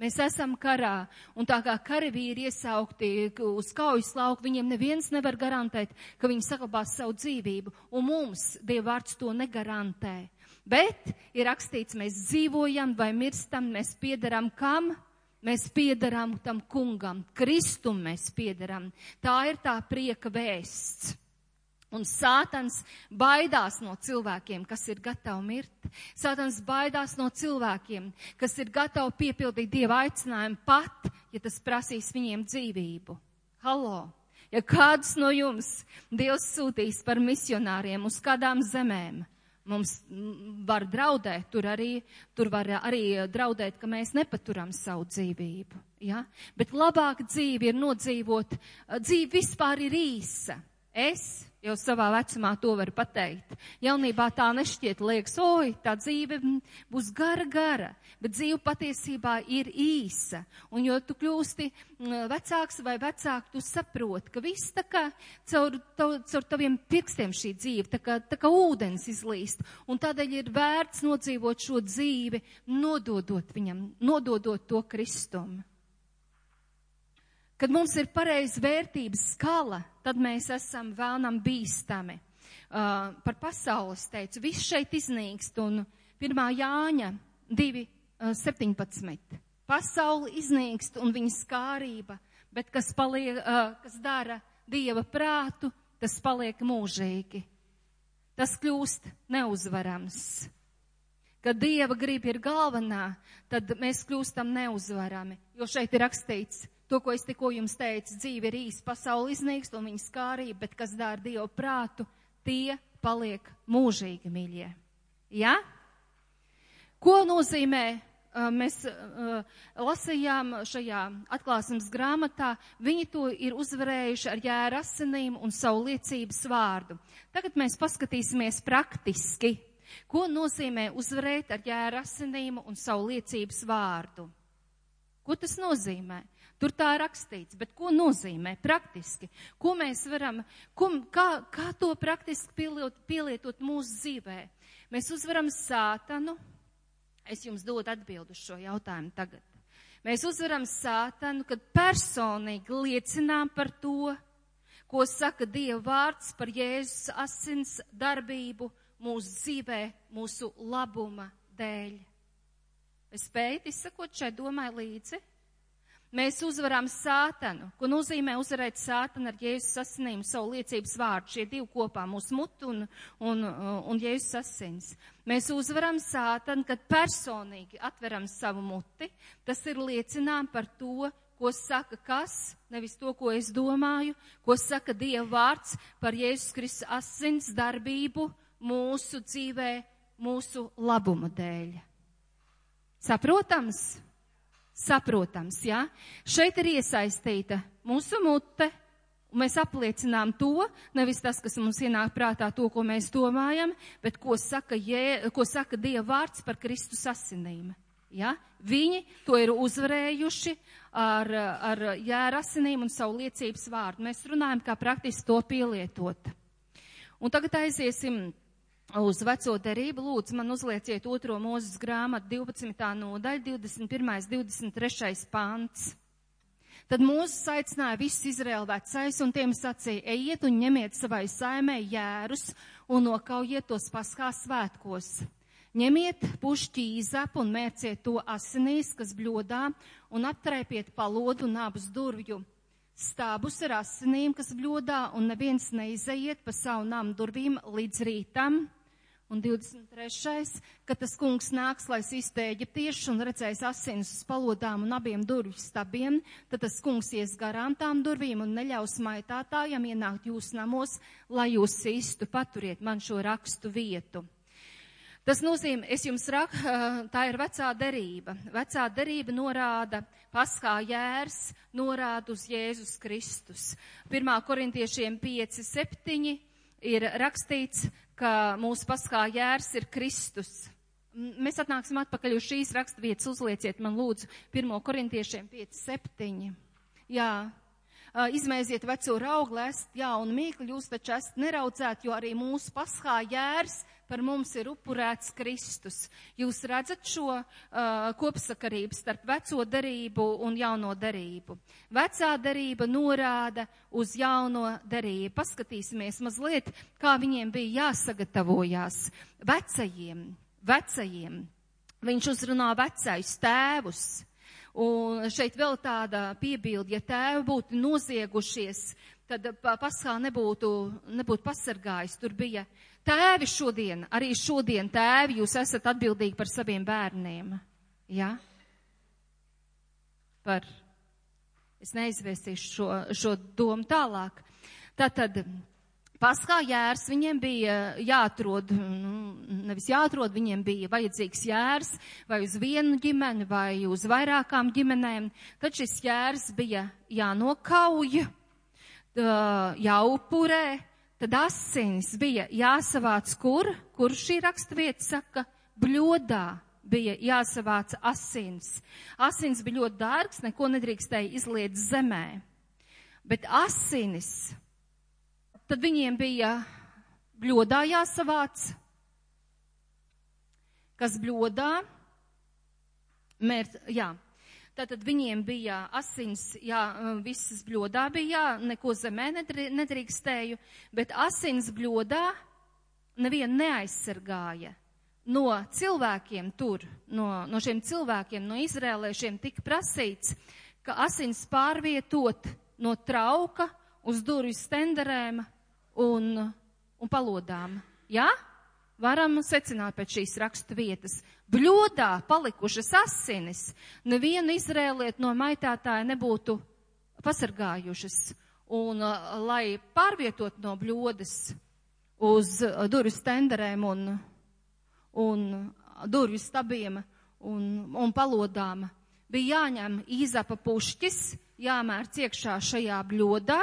Speaker 2: Mēs esam karā, un tā kā karavīri iesaukti uz kaujas lauku, viņiem neviens nevar garantēt, ka viņi saglabās savu dzīvību, un mums Dieva vārds to negarantē. Bet ir rakstīts, mēs dzīvojam vai mirstam, mēs piedaram kam? Mēs piedaram tam kungam, Kristum mēs piedaram. Tā ir tā prieka vēsts. Un Sātans baidās no cilvēkiem, kas ir gatavi mirt. Sātans baidās no cilvēkiem, kas ir gatavi piepildīt Dieva aicinājumu pat, ja tas prasīs viņiem dzīvību. Halo! Ja kāds no jums Dievs sūtīs par misionāriem uz kādām zemēm, Mums var draudēt, tur arī, tur var arī draudēt, ka mēs nepaturam savu dzīvību. Ja? Bet labāk dzīve ir nodzīvot, dzīve vispār ir īsa. Es jau savā vecumā to varu pateikt. Jaunībā tā nešķiet, liekas, oi, tā dzīve būs gara, gara, bet dzīve patiesībā ir īsa. Un jo tu kļūsti vecāks vai vecāk, tu saproti, ka viss tā kā caur, caur taviem pirkstiem šī dzīve, tā kā, tā kā ūdens izlīst. Un tādēļ ir vērts nodzīvot šo dzīvi, nododot viņam, nododot to Kristumu. Kad mums ir pareiza vērtības skala, tad mēs esam vēlnam bīstami. Uh, par pasaules teicu, viss šeit iznīkst un 1. Jāņa 2, uh, 17. Pasauli iznīkst un viņa skārība, bet kas, paliek, uh, kas dara Dieva prātu, tas paliek mūžīgi. Tas kļūst neuzvarams. kad Dieva grib ir galvenā, tad mēs kļūstam neuzvarami. Jo šeit ir rakstīts, to, ko es tikko jums teicu, dzīve ir īsa, pasauli iznīkst un viņa skārība, bet kas dara Dievu prātu, tie paliek mūžīgi mīļie. Ja? Ko nozīmē mēs lasījām šajā atklāsmes grāmatā, viņi to ir uzvarējuši ar jēra asinīm un savu liecības vārdu. Tagad mēs paskatīsimies praktiski, ko nozīmē uzvarēt ar jēra asinīm un savu liecības vārdu. Ko tas nozīmē? Tur tā rakstīts, bet ko nozīmē praktiski? Ko mēs varam, ko, kā, kā to praktiski pielietot, pielietot mūsu dzīvē? Mēs uzvaram sātanu, Es jums dodu atbildu uz šo jautājumu tagad. Mēs uzvaram sātanu, kad personīgi liecinām par to, ko saka Dieva vārds par Jēzus asins darbību mūsu dzīvē, mūsu labuma dēļ. Es spēju izsakot šai domai līdzi. Mēs uzvaram sātanu, ko nozīmē uzvarēt sātanu ar Jēzus asinīm savu liecības vārdu, šie divi kopā, mūsu mutu un, un, un Jēzus asins. Mēs uzvaram sātanu, kad personīgi atveram savu muti, tas ir liecinām par to, ko saka kas, nevis to, ko es domāju, ko saka Dieva vārds par Jēzus Kristus asins darbību mūsu dzīvē, mūsu labuma dēļ. Saprotams? Saprotams, jā. Ja? Šeit ir iesaistīta mūsu mute, un mēs apliecinām to, nevis tas, kas mums ienāk prātā, to, ko mēs domājam, bet ko saka, jē, ko saka Dieva vārds par Kristus asinīm. Ja? Viņi to ir uzvarējuši ar, ar jēra asinīm un savu liecības vārdu. Mēs runājam, kā praktiski to pielietot. Un tagad aiziesim uz veco derību, lūdzu, man uzlieciet otro mūzes grāmatu 12. nodaļa, 21. 23. pants. Tad mūzes aicināja visus Izraēlu vecais un tiem sacīja, ejiet un ņemiet savai saimē jērus un nokaujiet tos paskā svētkos. Ņemiet pušķi īzapu un mērciet to asinīs, kas bļodā, un aptrēpiet palodu un abus durvju stābus ar asinīm, kas bļodā, un neviens neizejiet pa savu namu durvīm līdz rītam. Un 23. kad tas kungs nāks, lai sistu eģiptiešus un redzēs asins uz palodām un abiem durvju stabiem, tad tas kungs ies garām tām durvīm un neļaus maitātājiem ienākt jūsu namos, lai jūs sistu. Paturiet man šo rakstu vietu. Tas nozīmē, es jums raku, tā ir vecā derība. Vecā derība norāda, paskā jērs norāda uz Jēzus Kristus. 1. korintiešiem 5, 7 ir rakstīts, ka mūsu paskā jērs ir Kristus. Mēs atnāksim atpakaļ uz šīs raksturvietas, uzlieciet man lūdzu 1. korintiešiem 5, 7. Jā, izmēziet veco raugu, lest jaunu mīklu, jūs taču esat neraudzēti, jo arī mūsu paskā jērs par mums ir upurēts Kristus. Jūs redzat šo uh, kopsakarību starp veco darību un jauno darību. Vecā darība norāda uz jauno darību. Paskatīsimies mazliet, kā viņiem bija jāsagatavojās vecajiem, vecajiem. Viņš uzrunā vecais tēvus. Un šeit vēl tāda piebilda, ja tēvi būtu noziegušies, tad paskā nebūtu, nebūtu pasargājis. Tur bija Tēvi šodien, arī šodien tēvi, jūs esat atbildīgi par saviem bērniem. Ja? Par, es neizvēstīšu šo, šo domu tālāk. Tātad, paskā jērs viņiem bija jāatrod, nu, nevis jāatrod, viņiem bija vajadzīgs jērs vai uz vienu ģimeni vai uz vairākām ģimenēm. Tad šis jērs bija jānokauj, jāupurē tad asins bija jāsavāc kur, kur šī raksturvieta saka, bļodā bija jāsavāc asins. Asins bija ļoti dārgs, neko nedrīkstēja izliet zemē. Bet asinis, tad viņiem bija bļodā jāsavāc. Kas bļodā? Mērt, jā, Tātad viņiem bija asins, jā, visas bļodā bija, jā, neko zemē nedrīkstēju, bet asins bļodā nevienu neaizsargāja. No cilvēkiem tur, no, no šiem cilvēkiem, no izrēlēšiem tika prasīts, ka asins pārvietot no trauka uz durvju stenderēm un, un palodām. Jā? Varam secināt pēc šīs rakstu vietas. Bļodā palikušas asinis nevienu izrēliet no maitātāja nebūtu pasargājušas. Un, uh, lai pārvietot no bļodas uz uh, durvis tenderēm un, un durvju stabiem un, un palodām, bija jāņem īzapa pušķis, jāmēr ciekšā šajā bļodā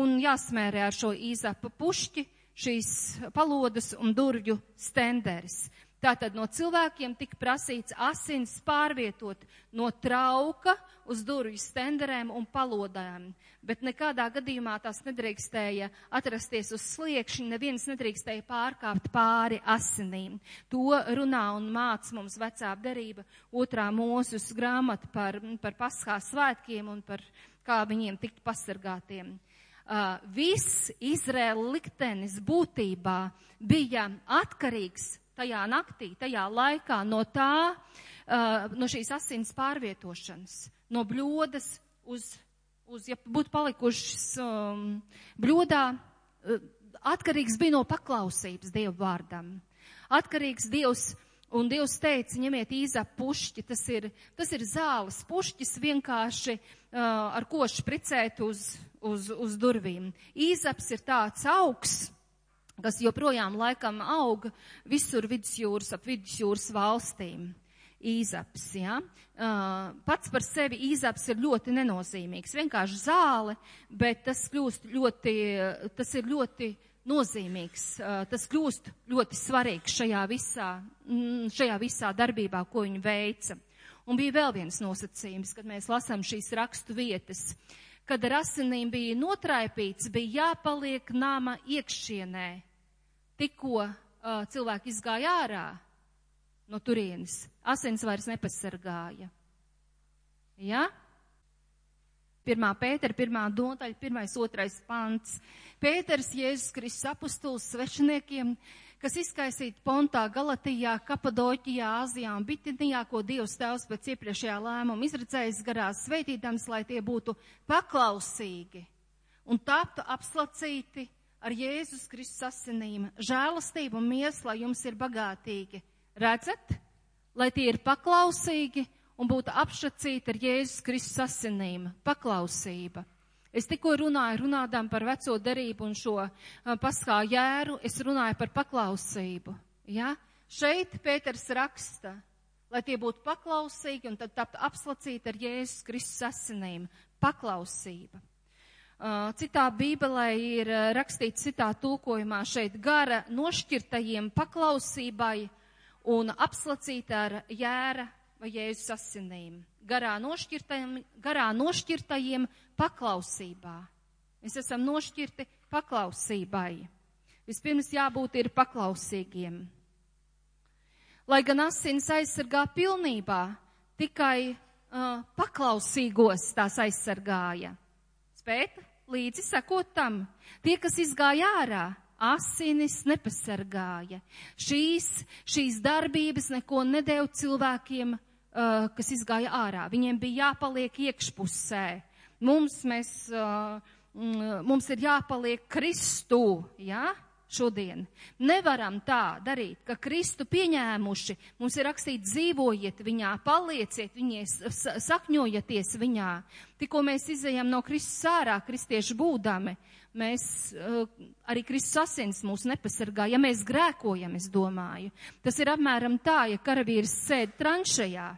Speaker 2: un jāsmērē ar šo īzapa pušķi šīs palodas un durvju stenderis. Tātad no cilvēkiem tika prasīts asins pārvietot no trauka uz durvju stenderēm un palodēm, bet nekādā gadījumā tās nedrīkstēja atrasties uz sliekšņa, neviens nedrīkstēja pārkāpt pāri asinīm. To runā un māc mums vecā derība otrā mūsus grāmata par, par paskā svētkiem un par kā viņiem tikt pasargātiem. Uh, viss Izraēla liktenis būtībā bija atkarīgs tajā naktī, tajā laikā no tā, uh, no šīs asins pārvietošanas, no bļodas uz, uz ja būtu palikušas um, bļodā, uh, atkarīgs bija no paklausības Dievu vārdam. Atkarīgs Dievs, un Dievs teica, ņemiet īzā pušķi, tas ir, tas ir zāles pušķis vienkārši, uh, ar ko špricēt uz, uz, uz durvīm. Īzaps ir tāds augs, kas joprojām laikam aug visur vidusjūras, ap vidusjūras valstīm. Īzaps, ja? Pats par sevi īzaps ir ļoti nenozīmīgs. Vienkārši zāle, bet tas kļūst ļoti, tas ir ļoti nozīmīgs. Tas kļūst ļoti svarīgs šajā visā, šajā visā darbībā, ko viņi veica. Un bija vēl viens nosacījums, kad mēs lasām šīs rakstu vietas. Kad ar asinīm bija notraipīts, bija jāpaliek nama iekšienē. Tikko uh, cilvēki izgāja ārā no turienes, asins vairs nepasargāja. Ja? Pirmā pētera, pirmā nodaļa, pirmais, otrais pants. Pēters Jēzus Kristus apustuls svešiniekiem kas izkaisīti Pontā, Galatijā, Kapadoķijā, Āzijā un Bitinijā, ko Dievs Tēvs pēc iepriekšējā lēmuma izredzējis garās sveitīdams, lai tie būtu paklausīgi un taptu apslacīti ar Jēzus Kristus asinīm. Žēlastība un miesla jums ir bagātīgi. Redzat? Lai tie ir paklausīgi un būtu apšacīti ar Jēzus Kristus asinīm. Paklausība. Es tikko runāju, runādām par veco derību un šo paskā jēru, es runāju par paklausību. Ja? Šeit Pēters raksta, lai tie būtu paklausīgi un tad tapt apslacīti ar Jēzus Kristus asinīm. Paklausība. Citā bībelē ir rakstīts citā tulkojumā šeit gara nošķirtajiem paklausībai un apslacīta ar jēra vai Jēzus asinīm. Garā garā nošķirtajiem paklausībā. Mēs esam nošķirti paklausībai. Vispirms jābūt ir paklausīgiem. Lai gan asins aizsargā pilnībā, tikai uh, paklausīgos tās aizsargāja. Spēt līdzi sekot tam. Tie, kas izgāja ārā, asinis nepasargāja. Šīs, šīs darbības neko nedēļ cilvēkiem, uh, kas izgāja ārā. Viņiem bija jāpaliek iekšpusē mums, mēs, mums ir jāpaliek Kristu, jā, ja? šodien. Nevaram tā darīt, ka Kristu pieņēmuši, mums ir rakstīts dzīvojiet viņā, palieciet viņies, sakņojieties viņā. Tikko mēs izējām no Kristus ārā, kristieši būdami, mēs, arī Kristus asins mūs nepasargā, ja mēs grēkojam, es domāju. Tas ir apmēram tā, ja karavīrs sēd tranšajā,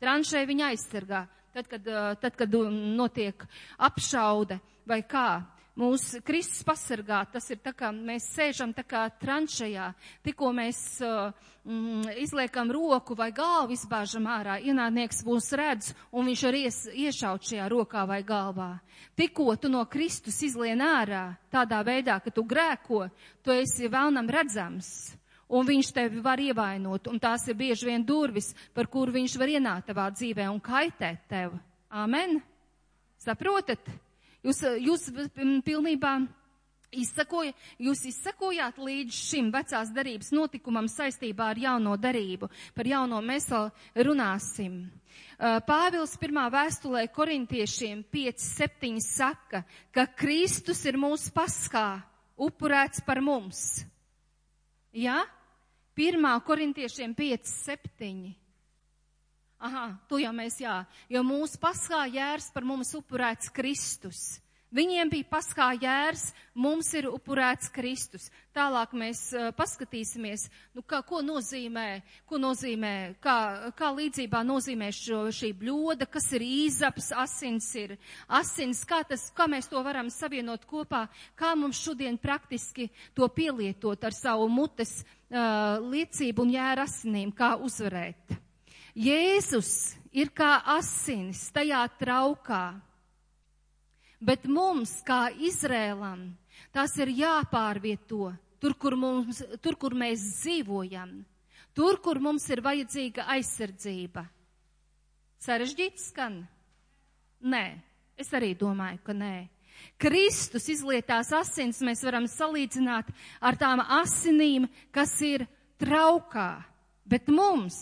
Speaker 2: tranšai viņa aizsargā tad, kad, tad, kad notiek apšaude vai kā. Mūs Kristus pasargā, tas ir tā kā mēs sēžam tā kā tranšajā, tikko mēs mm, izliekam roku vai galvu izbāžam ārā, ienādnieks mūs redz un viņš var ies, iešaut šajā rokā vai galvā. Tikko tu no Kristus izlien ārā tādā veidā, ka tu grēko, tu esi vēlnam redzams un viņš tevi var ievainot, un tās ir bieži vien durvis, par kuru viņš var ienākt tavā dzīvē un kaitēt tev. Amen? Saprotat? Jūs, jūs pilnībā izsakoja, jūs izsakojāt līdz šim vecās darības notikumam saistībā ar jauno darību. Par jauno mēs vēl runāsim. Pāvils pirmā vēstulē korintiešiem 5.7 saka, ka Kristus ir mūsu paskā, upurēts par mums. Jā? Ja? 1. korintiešiem 5, 7. Aha, tu jau mēs jā, jo mūsu paskā jērs par mums upurēts Kristus. Viņiem bija paskā jērs, mums ir upurēts Kristus. Tālāk mēs uh, paskatīsimies, nu, kā, ko nozīmē, ko nozīmē, kā, kā līdzībā nozīmē šo, šī bļoda, kas ir īzaps, asins ir asins, kā, tas, kā mēs to varam savienot kopā, kā mums šodien praktiski to pielietot ar savu mutes uh, liecību un jēra asinīm, kā uzvarēt. Jēzus ir kā asinis tajā traukā Bet mums, kā Izrēlam, tas ir jāpārvieto tur, kur, mums, tur, kur mēs dzīvojam, tur, kur mums ir vajadzīga aizsardzība. Sarežģīts skan? Nē, es arī domāju, ka nē. Kristus izlietās asins mēs varam salīdzināt ar tām asinīm, kas ir traukā, bet mums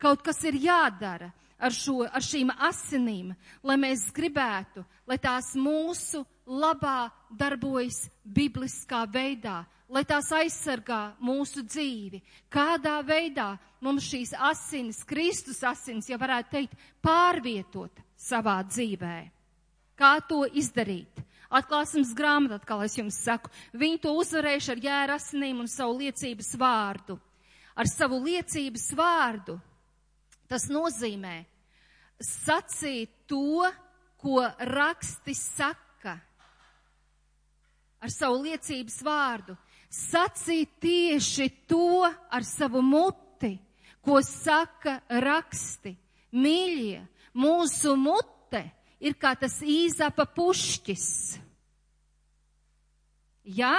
Speaker 2: kaut kas ir jādara ar, šo, ar šīm asinīm, lai mēs gribētu, lai tās mūsu labā darbojas bibliskā veidā, lai tās aizsargā mūsu dzīvi. Kādā veidā mums šīs asinis, Kristus asinis, ja varētu teikt, pārvietot savā dzīvē. Kā to izdarīt? Atklāsmes grāmata, atkal es jums saku, viņi to uzvarējuši ar jēra asinīm un savu liecības vārdu. Ar savu liecības vārdu Tas nozīmē sacīt to, ko raksti saka ar savu liecības vārdu. Sacīt tieši to ar savu muti, ko saka raksti. Mīļie, mūsu mute ir kā tas īzapa pušķis. Ja?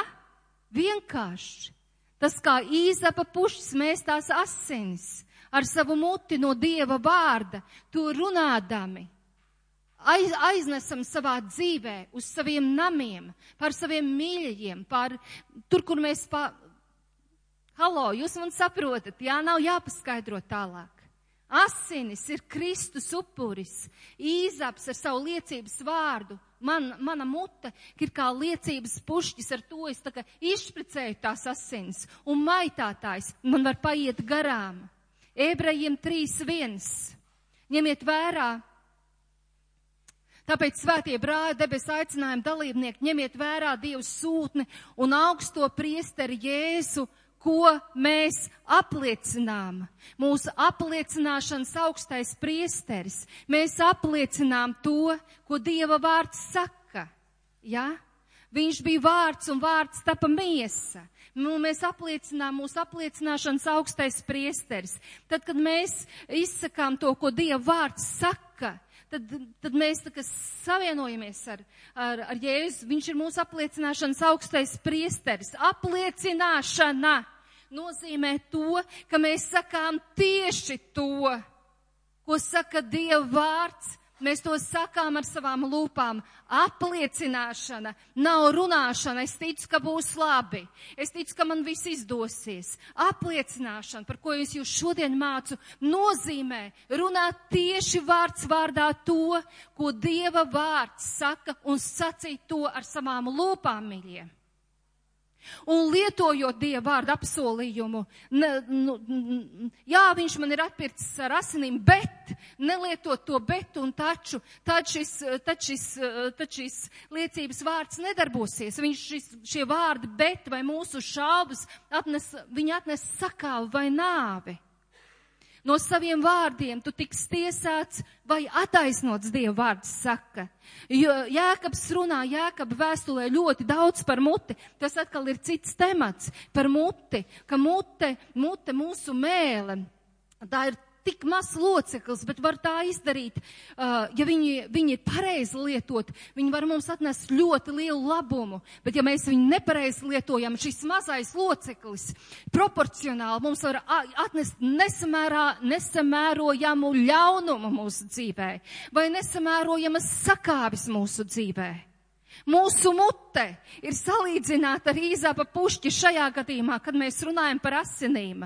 Speaker 2: Vienkārši. Tas kā īzapa pušķis mēs tās asinis ar savu muti no Dieva vārda, to runādami, aiz, aiznesam savā dzīvē, uz saviem namiem, par saviem mīļajiem, par tur, kur mēs pa. Halo, jūs man saprotat, jā, nav jāpaskaidro tālāk. Asinis ir Kristus upuris, īzaps ar savu liecības vārdu. Man, mana mute ir kā liecības pušķis, ar to es tā kā izšpricēju tās asins, un maitātājs man var paiet garām. Ebrejiem 3.1. Ņemiet vērā. Tāpēc svētie brāļi, debes aicinājuma dalībnieki, ņemiet vērā Dievu sūtni un augsto priesteri Jēzu, ko mēs apliecinām. Mūsu apliecināšanas augstais priesteris. Mēs apliecinām to, ko Dieva vārds saka. Ja? Viņš bija vārds un vārds tapa miesa. Nu, mēs apliecinām mūsu apliecināšanas augstais priesteris. Tad, kad mēs izsakām to, ko Dieva vārds saka, tad, tad mēs savienojamies ar, ar, ar Jēzu. Viņš ir mūsu apliecināšanas augstais priesteris. Apliecināšana nozīmē to, ka mēs sakām tieši to, ko saka Dieva vārds Mēs to sakām ar savām lūpām. Apliecināšana nav runāšana. Es ticu, ka būs labi. Es ticu, ka man viss izdosies. Apliecināšana, par ko es jūs šodien mācu, nozīmē runāt tieši vārds vārdā to, ko Dieva vārds saka un sacīt to ar savām lūpām, mīļie. Un lietojot Dieva vārdu apsolījumu, ne, nu, jā, viņš man ir atpircis ar asinīm, bet nelietot to bet un taču, tad šis, tad šis, tad šis liecības vārds nedarbosies. Viņš šis, šie vārdi bet vai mūsu šaubas atnes, viņi atnes sakāvu vai nāvi no saviem vārdiem tu tiks tiesāts vai attaisnots Dieva vārds saka. Jo Jēkabs runā Jēkaba vēstulē ļoti daudz par muti. Tas atkal ir cits temats par muti, ka mute, mute mūsu mēle. Tā ir tik maz loceklis, bet var tā izdarīt, uh, ja viņi, viņi ir pareizi lietot, viņi var mums atnest ļoti lielu labumu, bet ja mēs viņu nepareizi lietojam, šis mazais loceklis proporcionāli mums var atnest nesamērā, nesamērojamu ļaunumu mūsu dzīvē vai nesamērojamas sakāvis mūsu dzīvē. Mūsu mute ir salīdzināta ar īzāpa pušķi šajā gadījumā, kad mēs runājam par asinīm.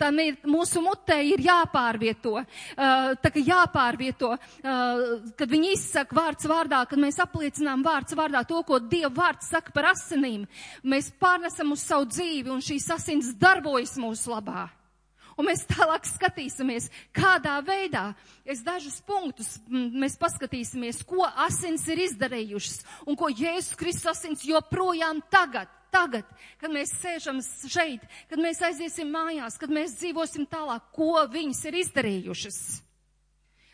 Speaker 2: Tam ir, mūsu mutē ir jāpārvieto, uh, tā kā jāpārvieto, uh, kad viņi izsaka vārds vārdā, kad mēs apliecinām vārds vārdā to, ko Dieva vārds saka par asinīm. Mēs pārnesam uz savu dzīvi un šīs asins darbojas mūsu labā. Un mēs tālāk skatīsimies, kādā veidā, es dažus punktus, mēs paskatīsimies, ko asins ir izdarījušas un ko Jēzus Kristus asins joprojām tagad, tagad, kad mēs sēžam šeit, kad mēs aiziesim mājās, kad mēs dzīvosim tālāk, ko viņas ir izdarījušas.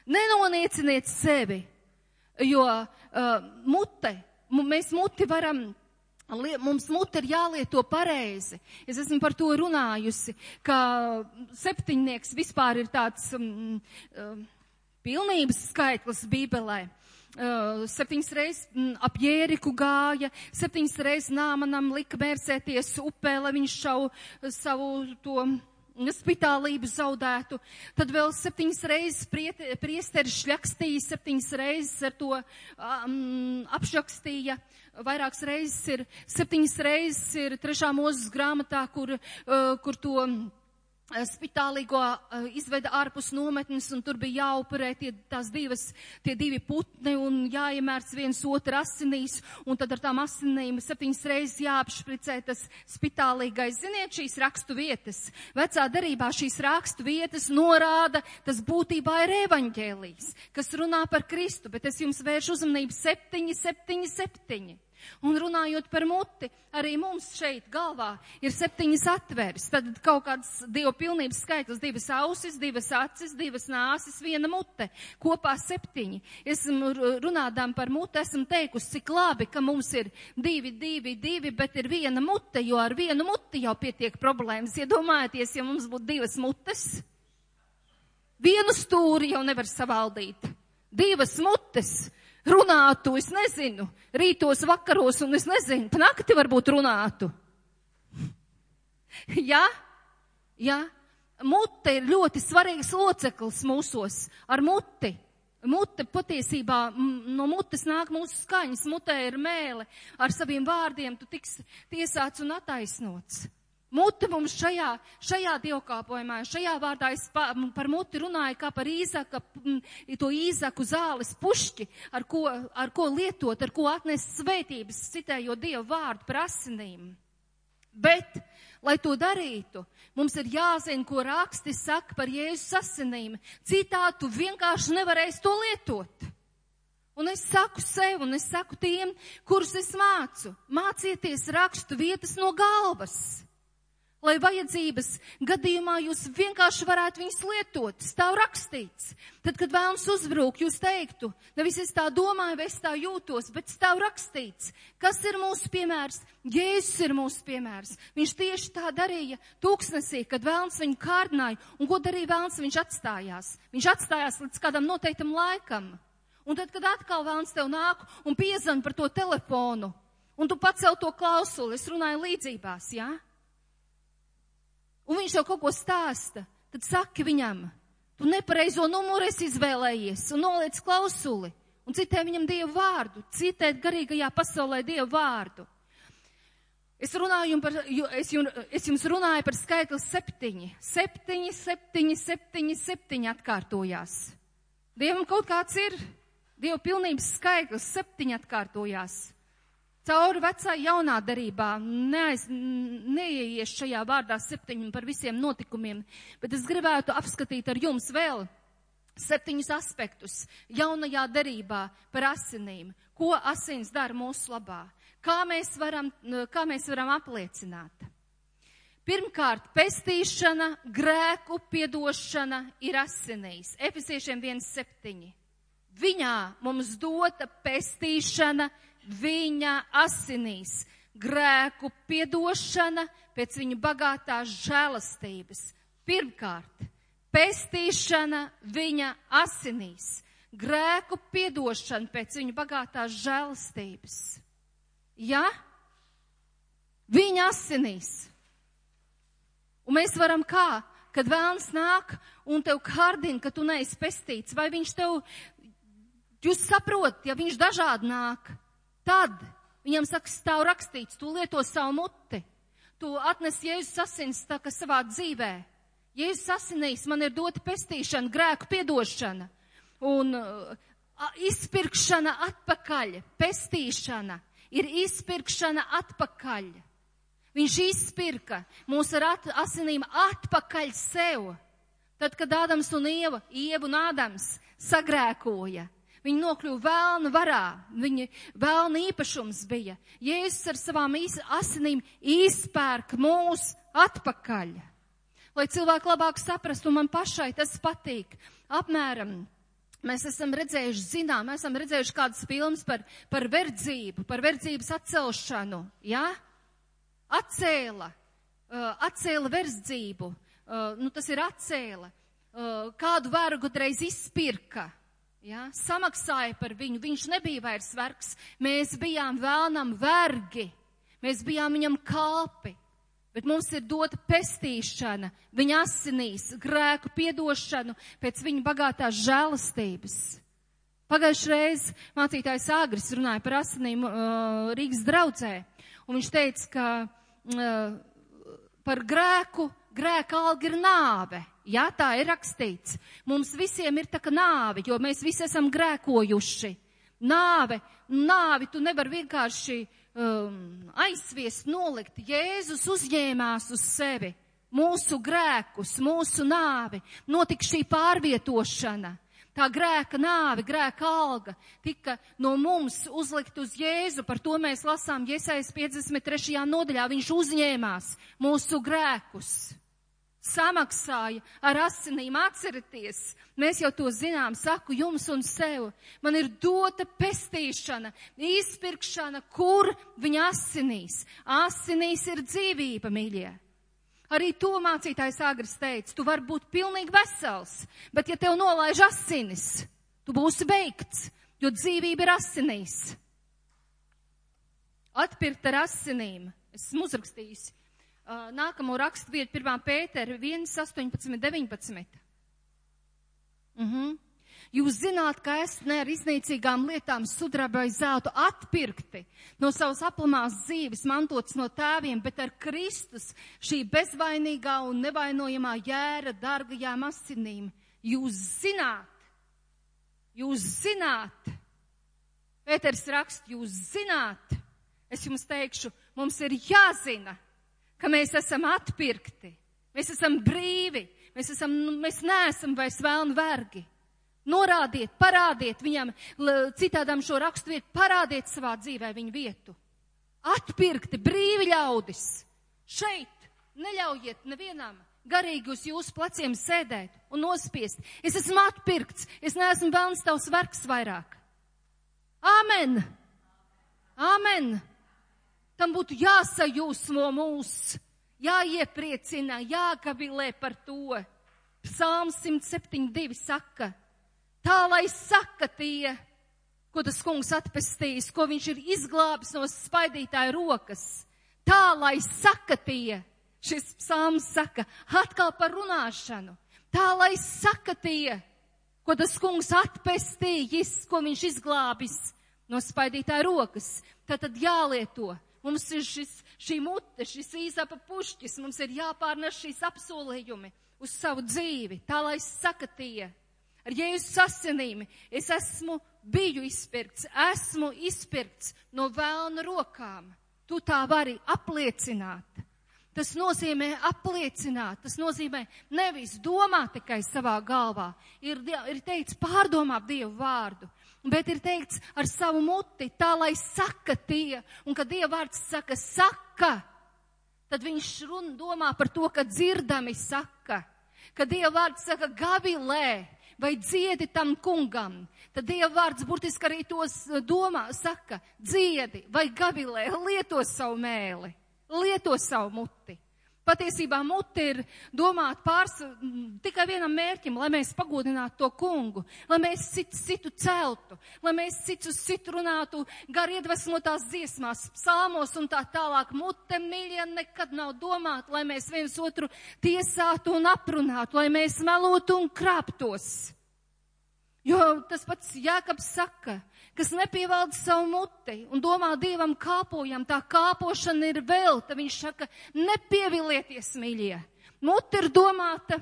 Speaker 2: Nenonieciniet sevi, jo uh, mute, mēs muti varam Mums mute ir jālieto pareizi. Es esmu par to runājusi, ka septiņnieks vispār ir tāds um, um, pilnības skaitlis Bībelē. Uh, septiņas reizes mm, ap Jēriku gāja, septiņas reizes nāmanam lika mērsēties upē, lai viņš šau savu to spitālību zaudētu. Tad vēl septiņas reizes priesteri šļakstīja, septiņas reizes ar to um, apšakstīja. Vairākas reizes ir, septiņas reizes ir trešā mūzes grāmatā, kur, uh, kur to Eh, spitālīgo uh, izveda ārpus nometnes, un tur bija jāupurē tie, tās divas, tie divi putni, un jāiemērts viens otru asinīs, un tad ar tām asinīm septiņas reizes jāapšpricē tas spitālīgais. Ziniet, šīs rakstu vietas, vecā darībā šīs rakstu vietas norāda, tas būtībā ir evaņģēlijs, kas runā par Kristu, bet es jums vēršu uzmanību septiņi, septiņi, septiņi. Un runājot par muti, arī mums šeit galvā ir septiņas atveres. Tad kaut kāds dievu pilnības skaitlis, divas ausis, divas acis, divas nāsis, viena mute. Kopā septiņi. Esmu runādām par muti, esmu teikusi, cik labi, ka mums ir divi, divi, divi, bet ir viena mute, jo ar vienu muti jau pietiek problēmas. Iedomājieties, ja mums būtu divas mutes. Vienu stūri jau nevar savaldīt. Divas mutes runātu, es nezinu, rītos, vakaros, un es nezinu, pa nakti varbūt runātu. Jā, jā, mute ir ļoti svarīgs loceklis mūsos ar muti. Mute patiesībā, no mutes nāk mūsu skaņas, mutē ir mēle, ar saviem vārdiem tu tiks tiesāts un attaisnots. Muti mums šajā, šajā dievkāpojumā, šajā vārdā es pa, par muti runāju kā par īzaka, to īzaku zāles pušķi, ar ko, ar ko lietot, ar ko atnest svētības, citējot dievu vārdu par asinīm. Bet, lai to darītu, mums ir jāzina, ko raksti saka par Jēzus asinīm. Citādi tu vienkārši nevarēsi to lietot. Un es saku sev, un es saku tiem, kurus es mācu, mācieties rakstu vietas no galvas Lai vajadzības gadījumā jūs vienkārši varētu viņus lietot, stāv rakstīts. Tad, kad vēlams uzbrūk, jūs teiktu, nevis es tā domāju, vai es tā jūtos, bet stāv rakstīts. Kas ir mūsu piemērs? Jēzus ir mūsu piemērs. Viņš tieši tā darīja tūkstnesī, kad vēlams viņu kārdināja. Un ko darīja vēlams? Viņš atstājās. Viņš atstājās līdz kādam noteiktam laikam. Un tad, kad atkal vēlams tev nāk un piezvan par to telefonu, un tu pacel to klausuli, es runāju līdzībās, jā? Ja? Un viņš tev kaut ko stāsta, tad saki viņam, tu nepareizo numuru esi izvēlējies un noliec klausuli un citē viņam Dievu vārdu, citēt garīgajā pasaulē Dievu vārdu. Es runāju par, es, jums, es jums runāju par skaitli septiņi. Septiņi, septiņi, septiņi, septiņi atkārtojās. Dievam kaut kāds ir, Dieva pilnības skaitlis septiņi atkārtojās cauri vecā jaunā darībā, neaiz, neieies šajā vārdā septiņi par visiem notikumiem, bet es gribētu apskatīt ar jums vēl septiņus aspektus jaunajā darībā par asinīm. Ko asins dara mūsu labā? Kā mēs varam, kā mēs varam apliecināt? Pirmkārt, pestīšana, grēku piedošana ir asinīs. Efesiešiem 1.7. Viņā mums dota pestīšana, viņa asinīs, grēku piedošana pēc viņa bagātās žēlastības. Pirmkārt, pestīšana viņa asinīs, grēku piedošana pēc viņa bagātās žēlastības. Ja? Viņa asinīs. Un mēs varam kā? Kad vēlns nāk un tev kārdina, ka tu neesi pestīts, vai viņš tev, jūs saprotat, ja viņš dažādi nāk, Tad viņam saka, stāv rakstīts, tu lieto savu muti, tu atnes Jēzus asins tā kā savā dzīvē. Jēzus asinīs man ir dota pestīšana, grēku piedošana un uh, izpirkšana atpakaļ, pestīšana ir izpirkšana atpakaļ. Viņš izpirka mūs ar at, asinīm atpakaļ sev. Tad, kad Ādams un Ieva, Ieva un Ādams sagrēkoja, viņi nokļuva vēlna varā, viņi vēlna īpašums bija. Jēzus ar savām asinīm izpērk mūs atpakaļ. Lai cilvēki labāk saprastu, man pašai tas patīk. Apmēram Mēs esam redzējuši, zinām, esam redzējuši kādas filmas par, par verdzību, par verdzības atcelšanu, jā? Ja? Atcēla, uh, atcēla verdzību, uh, nu tas ir atcēla, uh, kādu vergu reiz izpirka? Ja? Samaksāja par viņu, viņš nebija vairs vergs, mēs bijām vēlnam vergi, mēs bijām viņam kalpi bet mums ir dota pestīšana, viņa asinīs, grēku piedošanu pēc viņa bagātās žēlastības. Pagājušajā reizē mācītājs Āgris runāja par asinīm uh, Rīgas draudzē, un viņš teica, ka uh, par grēku, grēka alga ir nāve. Jā, tā ir rakstīts. Mums visiem ir tā kā nāve, jo mēs visi esam grēkojuši. Nāve, nāvi tu nevar vienkārši um, aizsviest, nolikt. Jēzus uzņēmās uz sevi mūsu grēkus, mūsu nāvi, notika šī pārvietošana. Tā grēka nāve, grēka alga tika no mums uzlikt uz Jēzu. Par to mēs lasām Iesais 53. nodaļā. Viņš uzņēmās mūsu grēkus samaksāja ar asinīm. Atcerieties, mēs jau to zinām, saku jums un sev. Man ir dota pestīšana, izpirkšana, kur viņa asinīs. Asinīs ir dzīvība, mīļie. Arī to mācītājs Agris teica, tu vari būt pilnīgi vesels, bet ja tev nolaiž asinis, tu būsi beigts, jo dzīvība ir asinīs. Atpirkt ar asinīm. Esmu uzrakstījis uh, nākamo rakstu vietu 1. Pētera 1, 18, 19. Uh -huh. Jūs zināt, ka esat ne ar iznīcīgām lietām sudraba vai zeltu atpirkti no savas aplamās dzīves, mantots no tēviem, bet ar Kristus šī bezvainīgā un nevainojamā jēra dargajām asinīm. Jūs zināt, jūs zināt, Pēters rakst, jūs zināt, es jums teikšu, mums ir jāzina, ka mēs esam atpirkti, mēs esam brīvi, mēs, esam, nu, mēs neesam vairs vēlni vergi. Norādiet, parādiet viņam, citādām šo raksturvietu, parādiet savā dzīvē viņu vietu. Atpirkti, brīvi ļaudis. Šeit neļaujiet nevienam garīgi uz jūsu pleciem sēdēt un nospiest. Es esmu atpirkts, es neesmu vēlns tavs vergs vairāk. Amen! Amen! Tam būtu jāsajūsmo mūs, jāiepriecina, jāgavilē par to. Psalms 172 saka, tā lai saka tie, ko tas kungs atpestīs, ko viņš ir izglābis no spaidītāja rokas. Tā lai saka tie, šis psalms saka, atkal par runāšanu. Tā lai saka tie, ko tas kungs atpestījis, ko viņš izglābis no spaidītāja rokas. Tad, tad jālieto Mums ir šis, šī mute, šis īsapa pušķis, mums ir jāpārnes šīs apsolījumi uz savu dzīvi, tā lai saka tie. Ar Jēzus asinīm es esmu biju izpirkts, esmu izpirkts no vēlna rokām. Tu tā vari apliecināt. Tas nozīmē apliecināt, tas nozīmē nevis domāt tikai savā galvā. Ir, ir teikts pārdomāt Dievu vārdu, bet ir teikts ar savu muti, tā lai saka tie, un kad Dieva vārds saka saka, tad viņš runa domā par to, ka dzirdami saka, kad Dieva vārds saka gavilē vai dziedi tam kungam, tad Dieva vārds burtiski arī tos domā, saka dziedi vai gavilē, lieto savu mēli, lieto savu muti. Patiesībā muti ir domāt pārs tikai vienam mērķim, lai mēs pagodinātu to kungu, lai mēs citu, citu celtu, lai mēs citu citu runātu gar iedvesmotās dziesmās, psalmos un tā tālāk. Mute mīļie nekad nav domāt, lai mēs viens otru tiesātu un aprunātu, lai mēs melotu un krāptos. Jo tas pats Jākabs saka, kas nepievalda savu muti un domā Dievam kāpojam, tā kāpošana ir velta. Viņš saka, nepievilieties, mīļie. Mute ir domāta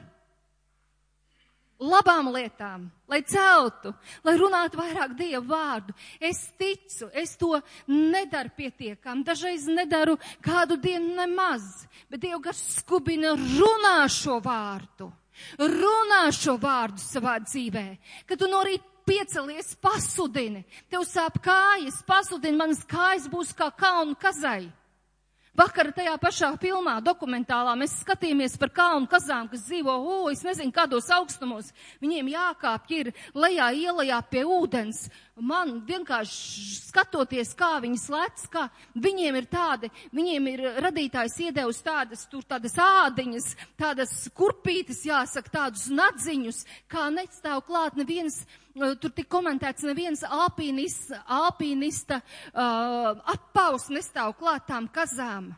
Speaker 2: labām lietām, lai celtu, lai runātu vairāk Dievu vārdu. Es ticu, es to nedaru pietiekam, dažreiz nedaru kādu dienu nemaz, bet Dievu gars skubina runā šo vārdu. Runā šo vārdu savā dzīvē, kad tu no rīta piecelies, pasudini, tev sāp kājas, pasudini, manas kājas būs kā kalnu kazai. Vakar tajā pašā filmā, dokumentālā, mēs skatījāmies par kalnu kazām, kas dzīvo, o, es nezinu, kādos augstumos. Viņiem jākāpj ir lejā ielajā pie ūdens. Man vienkārši skatoties, kā viņas lec, kā viņiem ir tādi, viņiem ir radītājs iedevis tādas, tur tādas ādiņas, tādas kurpītes, jāsaka, tādus nadziņus, kā nestāv klāt neviens Eh, tur tik komentēts, neviens alpīnista, alpīnista uh, appaus nestāv klātām kazām.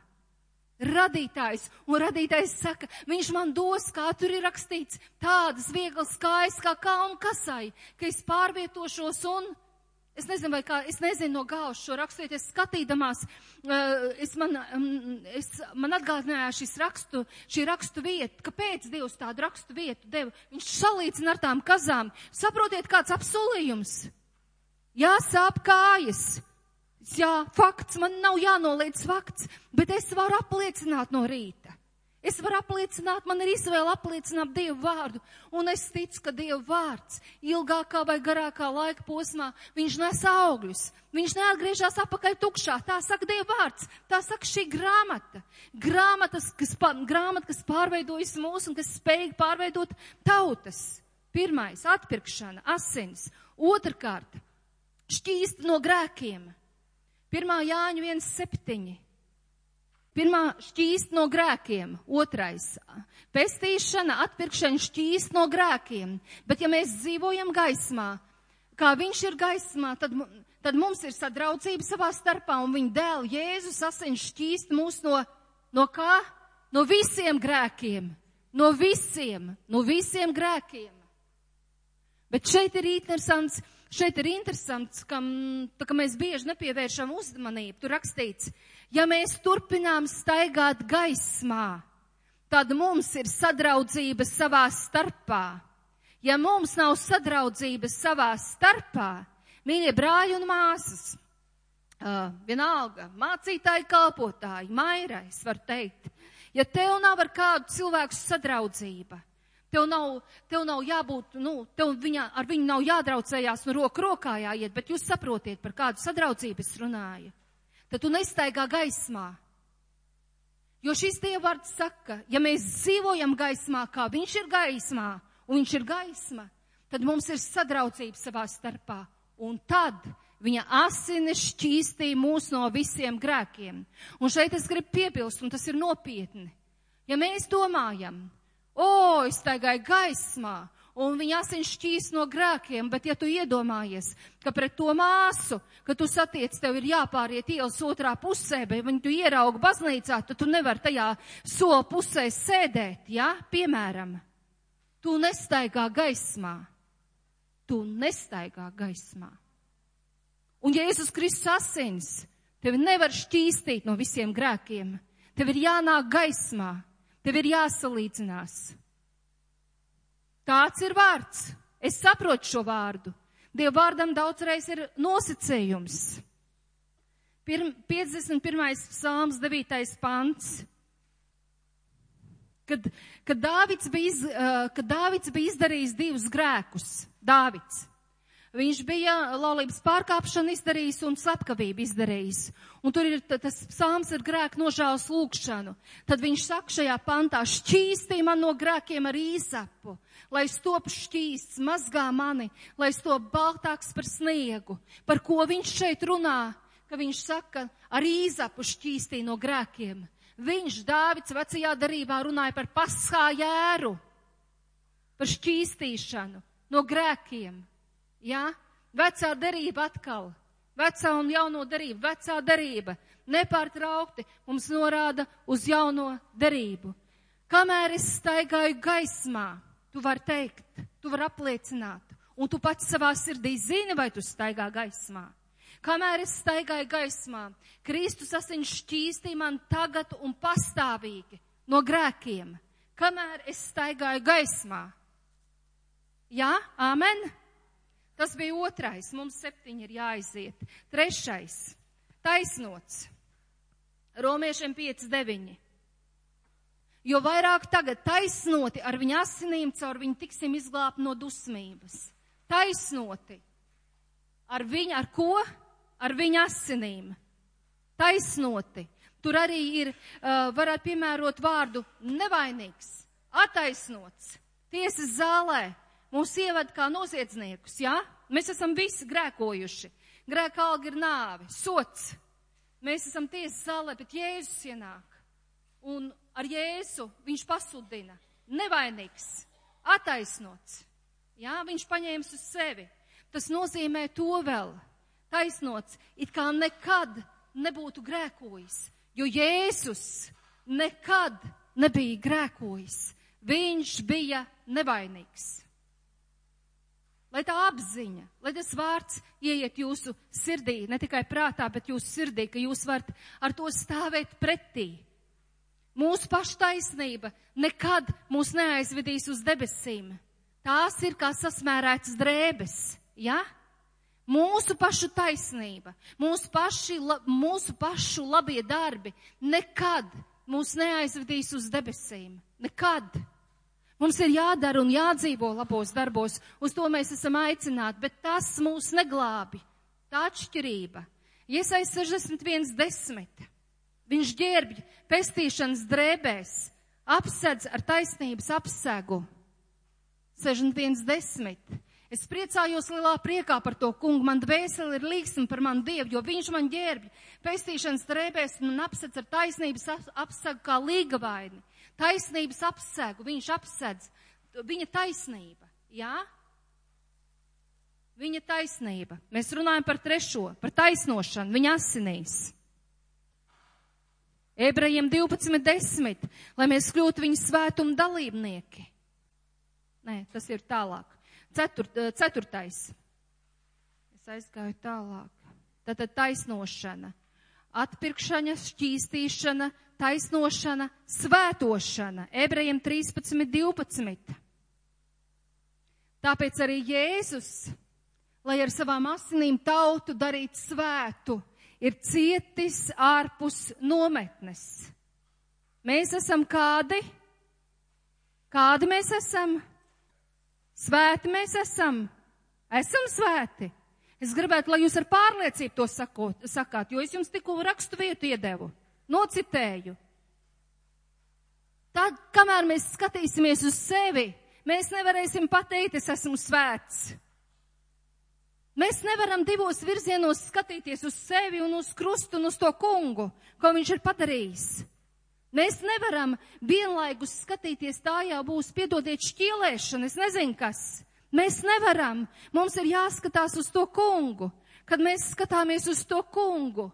Speaker 2: Radītājs, un radītājs saka, viņš man dos, kā tur ir rakstīts, tādas vieglas kājas kā kalnu kasai, ka es pārvietošos un Es nezinu, vai kā, es nezinu no gaužas šo raksturiet, es skatīdamās, uh, es man, um, es, man atgādināja šis rakstu, šī rakstu vieta, kāpēc Dievs tādu rakstu vietu deva. Viņš salīdzina ar tām kazām. Saprotiet, kāds apsolījums. Jā, sāp kājas. Jā, fakts, man nav jānoliedz fakts, bet es varu apliecināt no rīta. Es varu apliecināt, man ir izvēle apliecināt Dievu vārdu, un es ticu, ka Dievu vārds ilgākā vai garākā laika posmā, viņš nes augļus, viņš neatgriežas apakaļ tukšā, tā saka Dievu vārds, tā saka šī grāmata. Grāmatas, kas, grāmata, kas pārveidojas mūs un kas spēj pārveidot tautas. Pirmais - atpirkšana, asins. Otrkārt - šķīst no grēkiem. Pirmā Jāņa 1,7. Pirmā šķīst no grēkiem, otrais - pestīšana, atpirkšana šķīst no grēkiem. Bet ja mēs dzīvojam gaismā, kā viņš ir gaismā, tad, tad mums ir sadraudzība savā starpā un viņa dēl Jēzus asins šķīst mūs no, no kā? No visiem grēkiem. No visiem, no visiem grēkiem. Bet šeit ir interesants, šeit ir interesants, ka, ka mēs bieži nepievēršam uzmanību. Tur rakstīts, Ja mēs turpinām staigāt gaismā, tad mums ir sadraudzība savā starpā. Ja mums nav sadraudzības savā starpā, mīļie brāļi un māsas, uh, vienalga, mācītāji, kalpotāji, mairais, var teikt, ja tev nav ar kādu cilvēku sadraudzība, tev nav, tev nav jābūt, nu, tev viņa, ar viņu nav jādraucējās un roku rokā jāiet, bet jūs saprotiet, par kādu sadraudzību es runāju tad tu nestaigā gaismā. Jo šis dievvārds saka, ja mēs dzīvojam gaismā, kā viņš ir gaismā, un viņš ir gaisma, tad mums ir sadraudzība savā starpā. Un tad viņa asinis šķīstīja mūs no visiem grēkiem. Un šeit es gribu piebilst, un tas ir nopietni. Ja mēs domājam, o, es taigāju gaismā, un viņa asins šķīs no grēkiem, bet ja tu iedomājies, ka pret to māsu, ka tu satiec, tev ir jāpāriet ielas otrā pusē, bet viņu tu ieraugi baznīcā, tad tu nevar tajā sola pusē sēdēt, ja? piemēram. Tu nestaigā gaismā. Tu nestaigā gaismā. Un Jēzus Kristus asins tevi nevar šķīstīt no visiem grēkiem. Tev ir jānāk gaismā, tev ir jāsalīdzinās. Tāds ir vārds. Es saprotu šo vārdu. Dieva vārdam daudzreiz ir nosacījums. Pirm, 51. psalms, 9. pants. Kad, kad, Dāvids bija, iz, kad Dāvids bija izdarījis divus grēkus, Dāvids. Viņš bija laulības pārkāpšanu izdarījis un slepkavību izdarījis. Un tur ir tas psalms ar grēku nožēlas lūgšanu. Tad viņš saka šajā pantā, šķīstī man no grēkiem ar īsapu, lai es topu šķīsts, mazgā mani, lai es to baltāks par sniegu. Par ko viņš šeit runā? Ka viņš saka, ar īzapu šķīstī no grēkiem. Viņš, Dāvids, vecajā darībā runāja par paskā jēru, par šķīstīšanu no grēkiem. Jā, vecā derība atkal, vecā un jauno derību, vecā derība nepārtraukti mums norāda uz jauno derību. Kamēr es staigāju gaismā, tu vari teikt, tu vari apliecināt, un tu pats savā sirdī zini, vai tu staigā gaismā. Kamēr es staigāju gaismā, Kristus asins šķīstī man tagad un pastāvīgi no grēkiem. kamēr es staigāju gaismā. Jā, amen. Tas bija otrais, mums septiņi ir jāiziet. Trešais, taisnots. Romiešiem 5.9. Jo vairāk tagad taisnoti ar viņa asinīm, caur viņu tiksim izglābt no dusmības. Taisnoti. Ar viņu, ar ko? Ar viņa asinīm. Taisnoti. Tur arī ir, varētu piemērot vārdu nevainīgs, attaisnots, tiesas zālē, mūs ievad kā noziedzniekus, jā? Ja? Mēs esam visi grēkojuši. Grēka alga ir nāve, sots. Mēs esam tiesas zālē, bet Jēzus ienāk. Un ar Jēzu viņš pasludina. Nevainīgs, attaisnots. Jā, viņš paņēma uz sevi. Tas nozīmē to vēl. Taisnots, it kā nekad nebūtu grēkojis. Jo Jēzus nekad nebija grēkojis. Viņš bija nevainīgs. Lai tā apziņa, lai tas vārds ieiet jūsu sirdī, ne tikai prātā, bet jūsu sirdī, ka jūs varat ar to stāvēt pretī. Mūsu paša taisnība nekad mūs neaizvedīs uz debesīm. Tās ir kā sasmērētas drēbes, ja? Mūsu pašu taisnība, mūsu, paši, mūsu pašu labie darbi nekad mūs neaizvedīs uz debesīm. Nekad. Mums ir jādara un jādzīvo labos darbos, uz to mēs esam aicināti, bet tas mūs neglābi. Tā atšķirība. Iesais 61.10. Viņš ģērbj pestīšanas drēbēs, apsedz ar taisnības apsegu. 61.10. Es priecājos lielā priekā par to kungu, man dvēseli ir līgsma par manu dievu, jo viņš man ģērbj pestīšanas drēbēs un apsedz ar taisnības apsegu kā līgavaini taisnības apsegu, viņš apsedz, viņa taisnība, jā? Viņa taisnība. Mēs runājam par trešo, par taisnošanu, viņa asinīs. Ebrejiem 12.10, lai mēs kļūtu viņa svētuma dalībnieki. Nē, tas ir tālāk. Ceturt, eh, ceturtais. Es aizgāju tālāk. Tātad taisnošana, atpirkšana, šķīstīšana, taisnošana, svētošana. Ebrejiem 13, 12. Tāpēc arī Jēzus, lai ar savām asinīm tautu darītu svētu, ir cietis ārpus nometnes. Mēs esam kādi? Kādi mēs esam? Svēti mēs esam. Esam svēti. Es gribētu, lai jūs ar pārliecību to sakot, sakāt, jo es jums tikko rakstu vietu iedevu nocitēju. Tad, kamēr mēs skatīsimies uz sevi, mēs nevarēsim pateikt, es esmu svēts. Mēs nevaram divos virzienos skatīties uz sevi un uz krustu un uz to kungu, ko viņš ir padarījis. Mēs nevaram vienlaikus skatīties, tā jau būs, piedodiet, šķielēšana, es nezinu kas. Mēs nevaram. Mums ir jāskatās uz to kungu. Kad mēs skatāmies uz to kungu,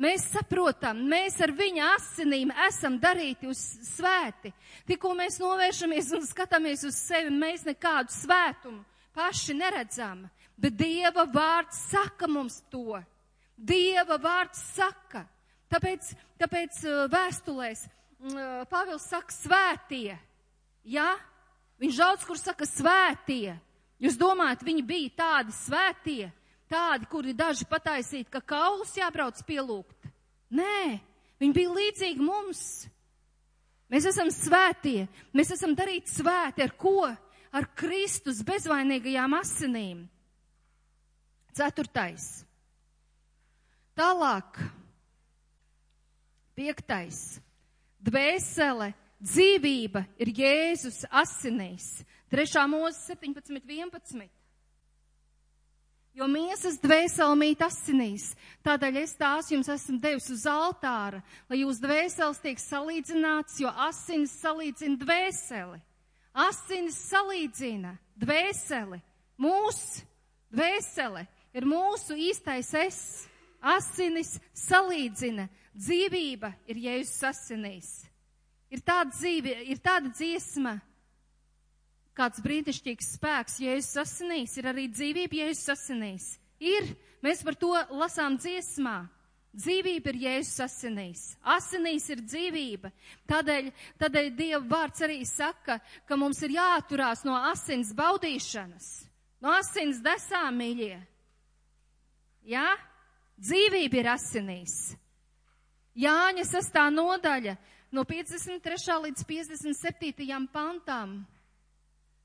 Speaker 2: Mēs saprotam, mēs ar viņa asinīm esam darīti uz svēti. Tikko mēs novēršamies un skatāmies uz sevi, mēs nekādu svētumu paši neredzam. Bet Dieva vārds saka mums to. Dieva vārds saka. Tāpēc, tāpēc uh, vēstulēs uh, Pāvils saka svētie. Ja? Viņš daudz kur saka svētie. Jūs domājat, viņi bija tādi svētie? Tādi, kuri daži pataisīt, ka kaulus jābrauc pielūgt. Nē, viņi bija līdzīgi mums. Mēs esam svētie, mēs esam darīti svēti ar ko? Ar Kristus bezvainīgajām asinīm. Ceturtais. Tālāk. Piektais. Dvēsele, dzīvība ir Jēzus asinīs. 3. mūzes 17, 11. Jo miesas dvēseli mīt asinīs, tādēļ es tās jums esmu devis uz altāra, lai jūs dvēseles tiek salīdzināts, jo asinis salīdzina dvēseli. Asinis salīdzina dvēseli. Mūsu dvēsele ir mūsu īstais es. Asinis salīdzina. Dzīvība ir Jēzus asinīs. Ir tāda dzīve, ir tāda dziesma, kāds brīnišķīgs spēks Jēzus asinīs, ir arī dzīvība Jēzus asinīs. Ir, mēs par to lasām dziesmā. Dzīvība ir Jēzus asinīs. Asinīs ir dzīvība. Tādēļ, tādēļ Dieva vārds arī saka, ka mums ir jāturās no asins baudīšanas, no asins desām mīļie. Jā? Dzīvība ir asinīs. Jāņa sastā nodaļa no 53. līdz 57. pantām.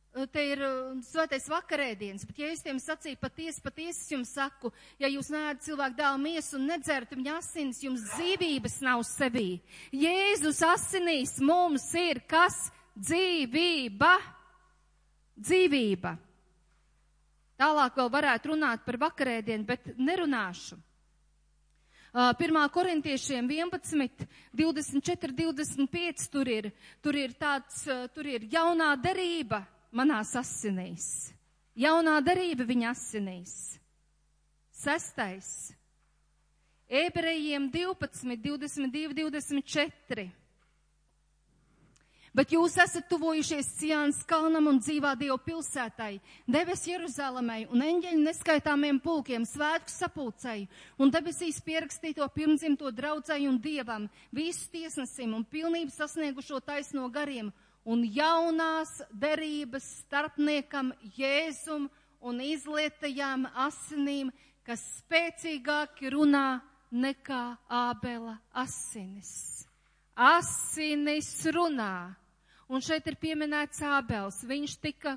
Speaker 2: Te ir svētais vakarēdienas, bet ja es tiem sacīju patiesi, patiesi jums saku, ja jūs neēdat cilvēku dēlu miesu un nedzerat viņa asins, jums dzīvības nav sevī. Jēzus asinīs mums ir kas? Dzīvība. Dzīvība. Tālāk vēl varētu runāt par vakarēdienu, bet nerunāšu. 1. korintiešiem 11, 24, 25 tur ir, tur ir tāds, tur ir jaunā derība manās asinīs. Jaunā darība viņa asinīs. Sestais. Ebrejiem 12, 22, 24. Bet jūs esat tuvojušies Ciānas kalnam un dzīvā Dieva pilsētai, deves Jeruzalemai un eņģeļu neskaitāmiem pulkiem, svētku sapulcei un debesīs pierakstīto pirmdzimto draudzai un Dievam, visu tiesnesim un pilnību sasniegušo taisno gariem un jaunās derības starpniekam Jēzum un izlietajām asinīm, kas spēcīgāki runā nekā ābela asinis. Asinis runā. Un šeit ir pieminēts ābels. Viņš tika,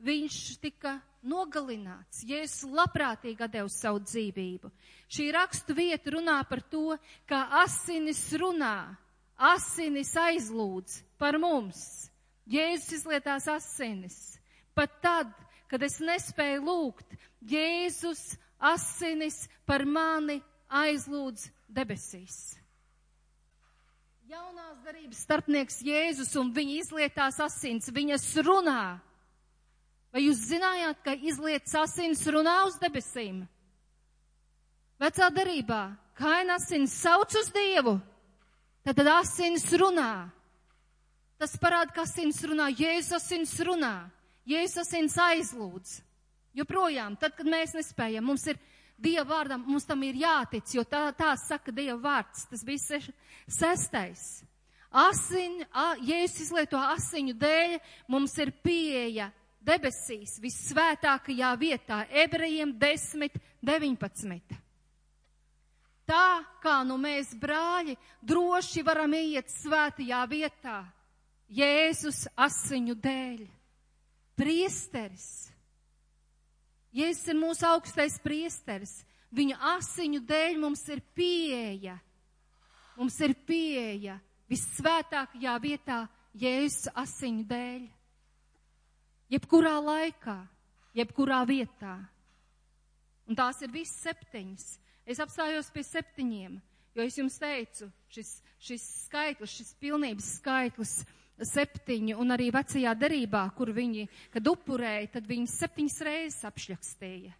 Speaker 2: viņš tika nogalināts. Jēzus labprātīgi deva savu dzīvību. Šī rakstu vieta runā par to, kā asinis runā asinis aizlūdz par mums. Jēzus izlietās asinis. Pat tad, kad es nespēju lūgt, Jēzus asinis par mani aizlūdz debesīs. Jaunās darības starpnieks Jēzus un viņa izlietās asins, viņas runā. Vai jūs zinājāt, ka izlietas asins runā uz debesīm? Vecā darībā kaina asins sauc uz Dievu, Tad, tad asins runā. Tas parāda, ka asins runā, Jēzus asins runā, Jēzus asins aizlūdz. Joprojām, tad, kad mēs nespējam, mums ir Dieva vārdam, mums tam ir jātic, jo tā, tā saka Dieva vārds. Tas bija seš, sestais. Asiņu, Jēzus izlieto asiņu dēļ, mums ir pieeja debesīs, vissvētākajā vietā, ebrejiem 10, 19 tā kā nu mēs, brāļi, droši varam iet svētajā vietā, Jēzus asiņu dēļ. Priesteris. Jēzus ir mūsu augstais priesteris. Viņa asiņu dēļ mums ir pieeja. Mums ir pieeja vissvētākajā vietā Jēzus asiņu dēļ. Jebkurā laikā, jebkurā vietā. Un tās ir visas septiņas. Es apstājos pie septiņiem, jo es jums teicu, šis, šis skaitlis, šis pilnības skaitlis septiņi un arī vecajā derībā, kur viņi, kad upurēja, tad viņi septiņas reizes apšļakstīja.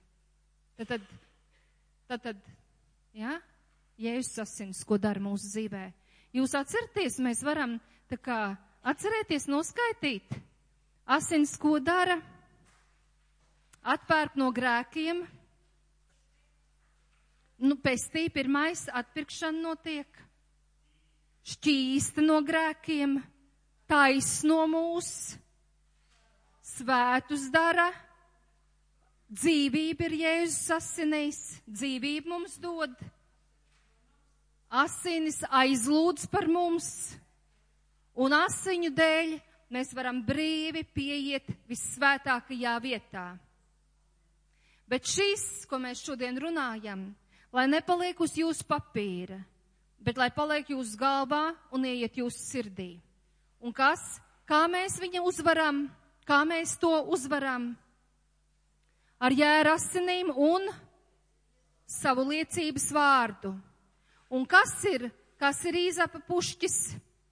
Speaker 2: Tad, tad, tad, tad jā, Jēzus asins, ko dara mūsu dzīvē. Jūs atceraties, mēs varam tā kā atcerēties, noskaitīt. Asins, ko dara? Atpērk no grēkiem, nu, pestī pirmais atpirkšana notiek, šķīsta no grēkiem, taisno mūs, svētus dara, dzīvība ir Jēzus asinīs, dzīvību mums dod, asinis aizlūdz par mums, un asiņu dēļ mēs varam brīvi pieiet vissvētākajā vietā. Bet šis, ko mēs šodien runājam, lai nepaliek uz jūsu papīra, bet lai paliek jūsu galvā un ieiet jūsu sirdī. Un kas? Kā mēs viņu uzvaram? Kā mēs to uzvaram? Ar jēra asinīm un savu liecības vārdu. Un kas ir, kas ir īzapa pušķis,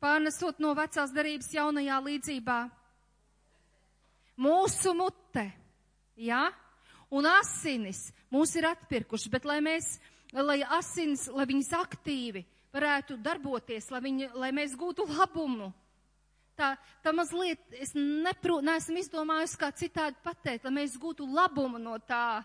Speaker 2: pārnesot no vecās darības jaunajā līdzībā? Mūsu mute, jā? Ja? Un asinis mūs ir atpirkuši, bet lai mēs lai asins, lai viņas aktīvi varētu darboties, lai, viņi, lai mēs gūtu labumu. Tā, tā mazliet, es nepro, neesmu izdomājusi, kā citādi pateikt, lai mēs gūtu labumu no tā.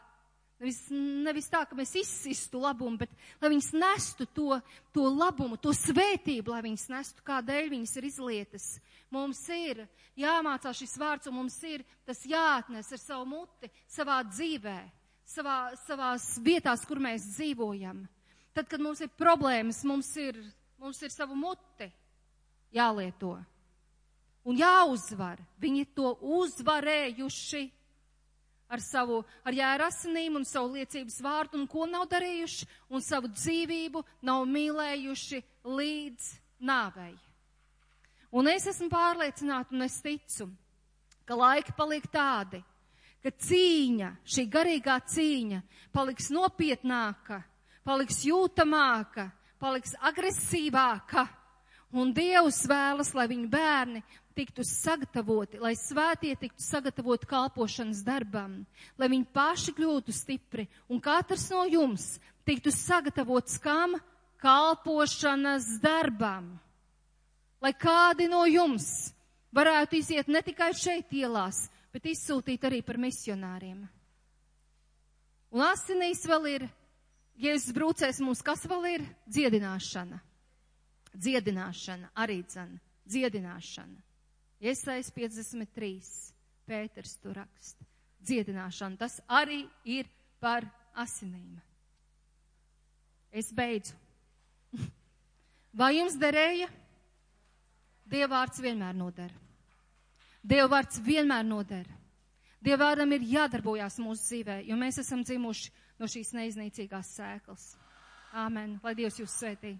Speaker 2: Nevis, nevis tā, ka mēs izsistu labumu, bet lai viņas nestu to, to labumu, to svētību, lai viņas nestu, kādēļ viņas ir izlietas. Mums ir jāmācās šis vārds, un mums ir tas jāatnes ar savu muti savā dzīvē, savā, savās vietās, kur mēs dzīvojam. Tad, kad mums ir problēmas, mums ir, mums ir savu muti jālieto un jāuzvar. Viņi to uzvarējuši ar savu, ar jēra asinīm un savu liecības vārdu, un ko nav darījuši, un savu dzīvību nav mīlējuši līdz nāvei. Un es esmu pārliecināta un es ticu, ka laiki paliek tādi, ka cīņa, šī garīgā cīņa paliks nopietnāka, paliks jūtamāka, paliks agresīvāka. Un Dievs vēlas, lai viņu bērni tiktu sagatavoti, lai svētie tiktu sagatavoti kalpošanas darbam, lai viņi paši kļūtu stipri un katrs no jums tiktu sagatavots kam kalpošanas darbam. Lai kādi no jums varētu iziet ne tikai šeit ielās, bet izsūtīt arī par misionāriem. Un asinīs vēl ir, Jēzus brūcēs mums, kas vēl ir? Dziedināšana. Dziedināšana, arī dzana. Dziedināšana. Iesais 53. Pēters tur raksta. Dziedināšana. Tas arī ir par asinīm. Es beidzu. Vai jums derēja? Dievvvārds vienmēr nodara. Dievvvārds vienmēr nodara. Dievvvārdam ir jādarbojās mūsu dzīvē, jo mēs esam dzimuši no šīs neiznīcīgās sēklas. Āmen. Lai Dievs jūs svētī.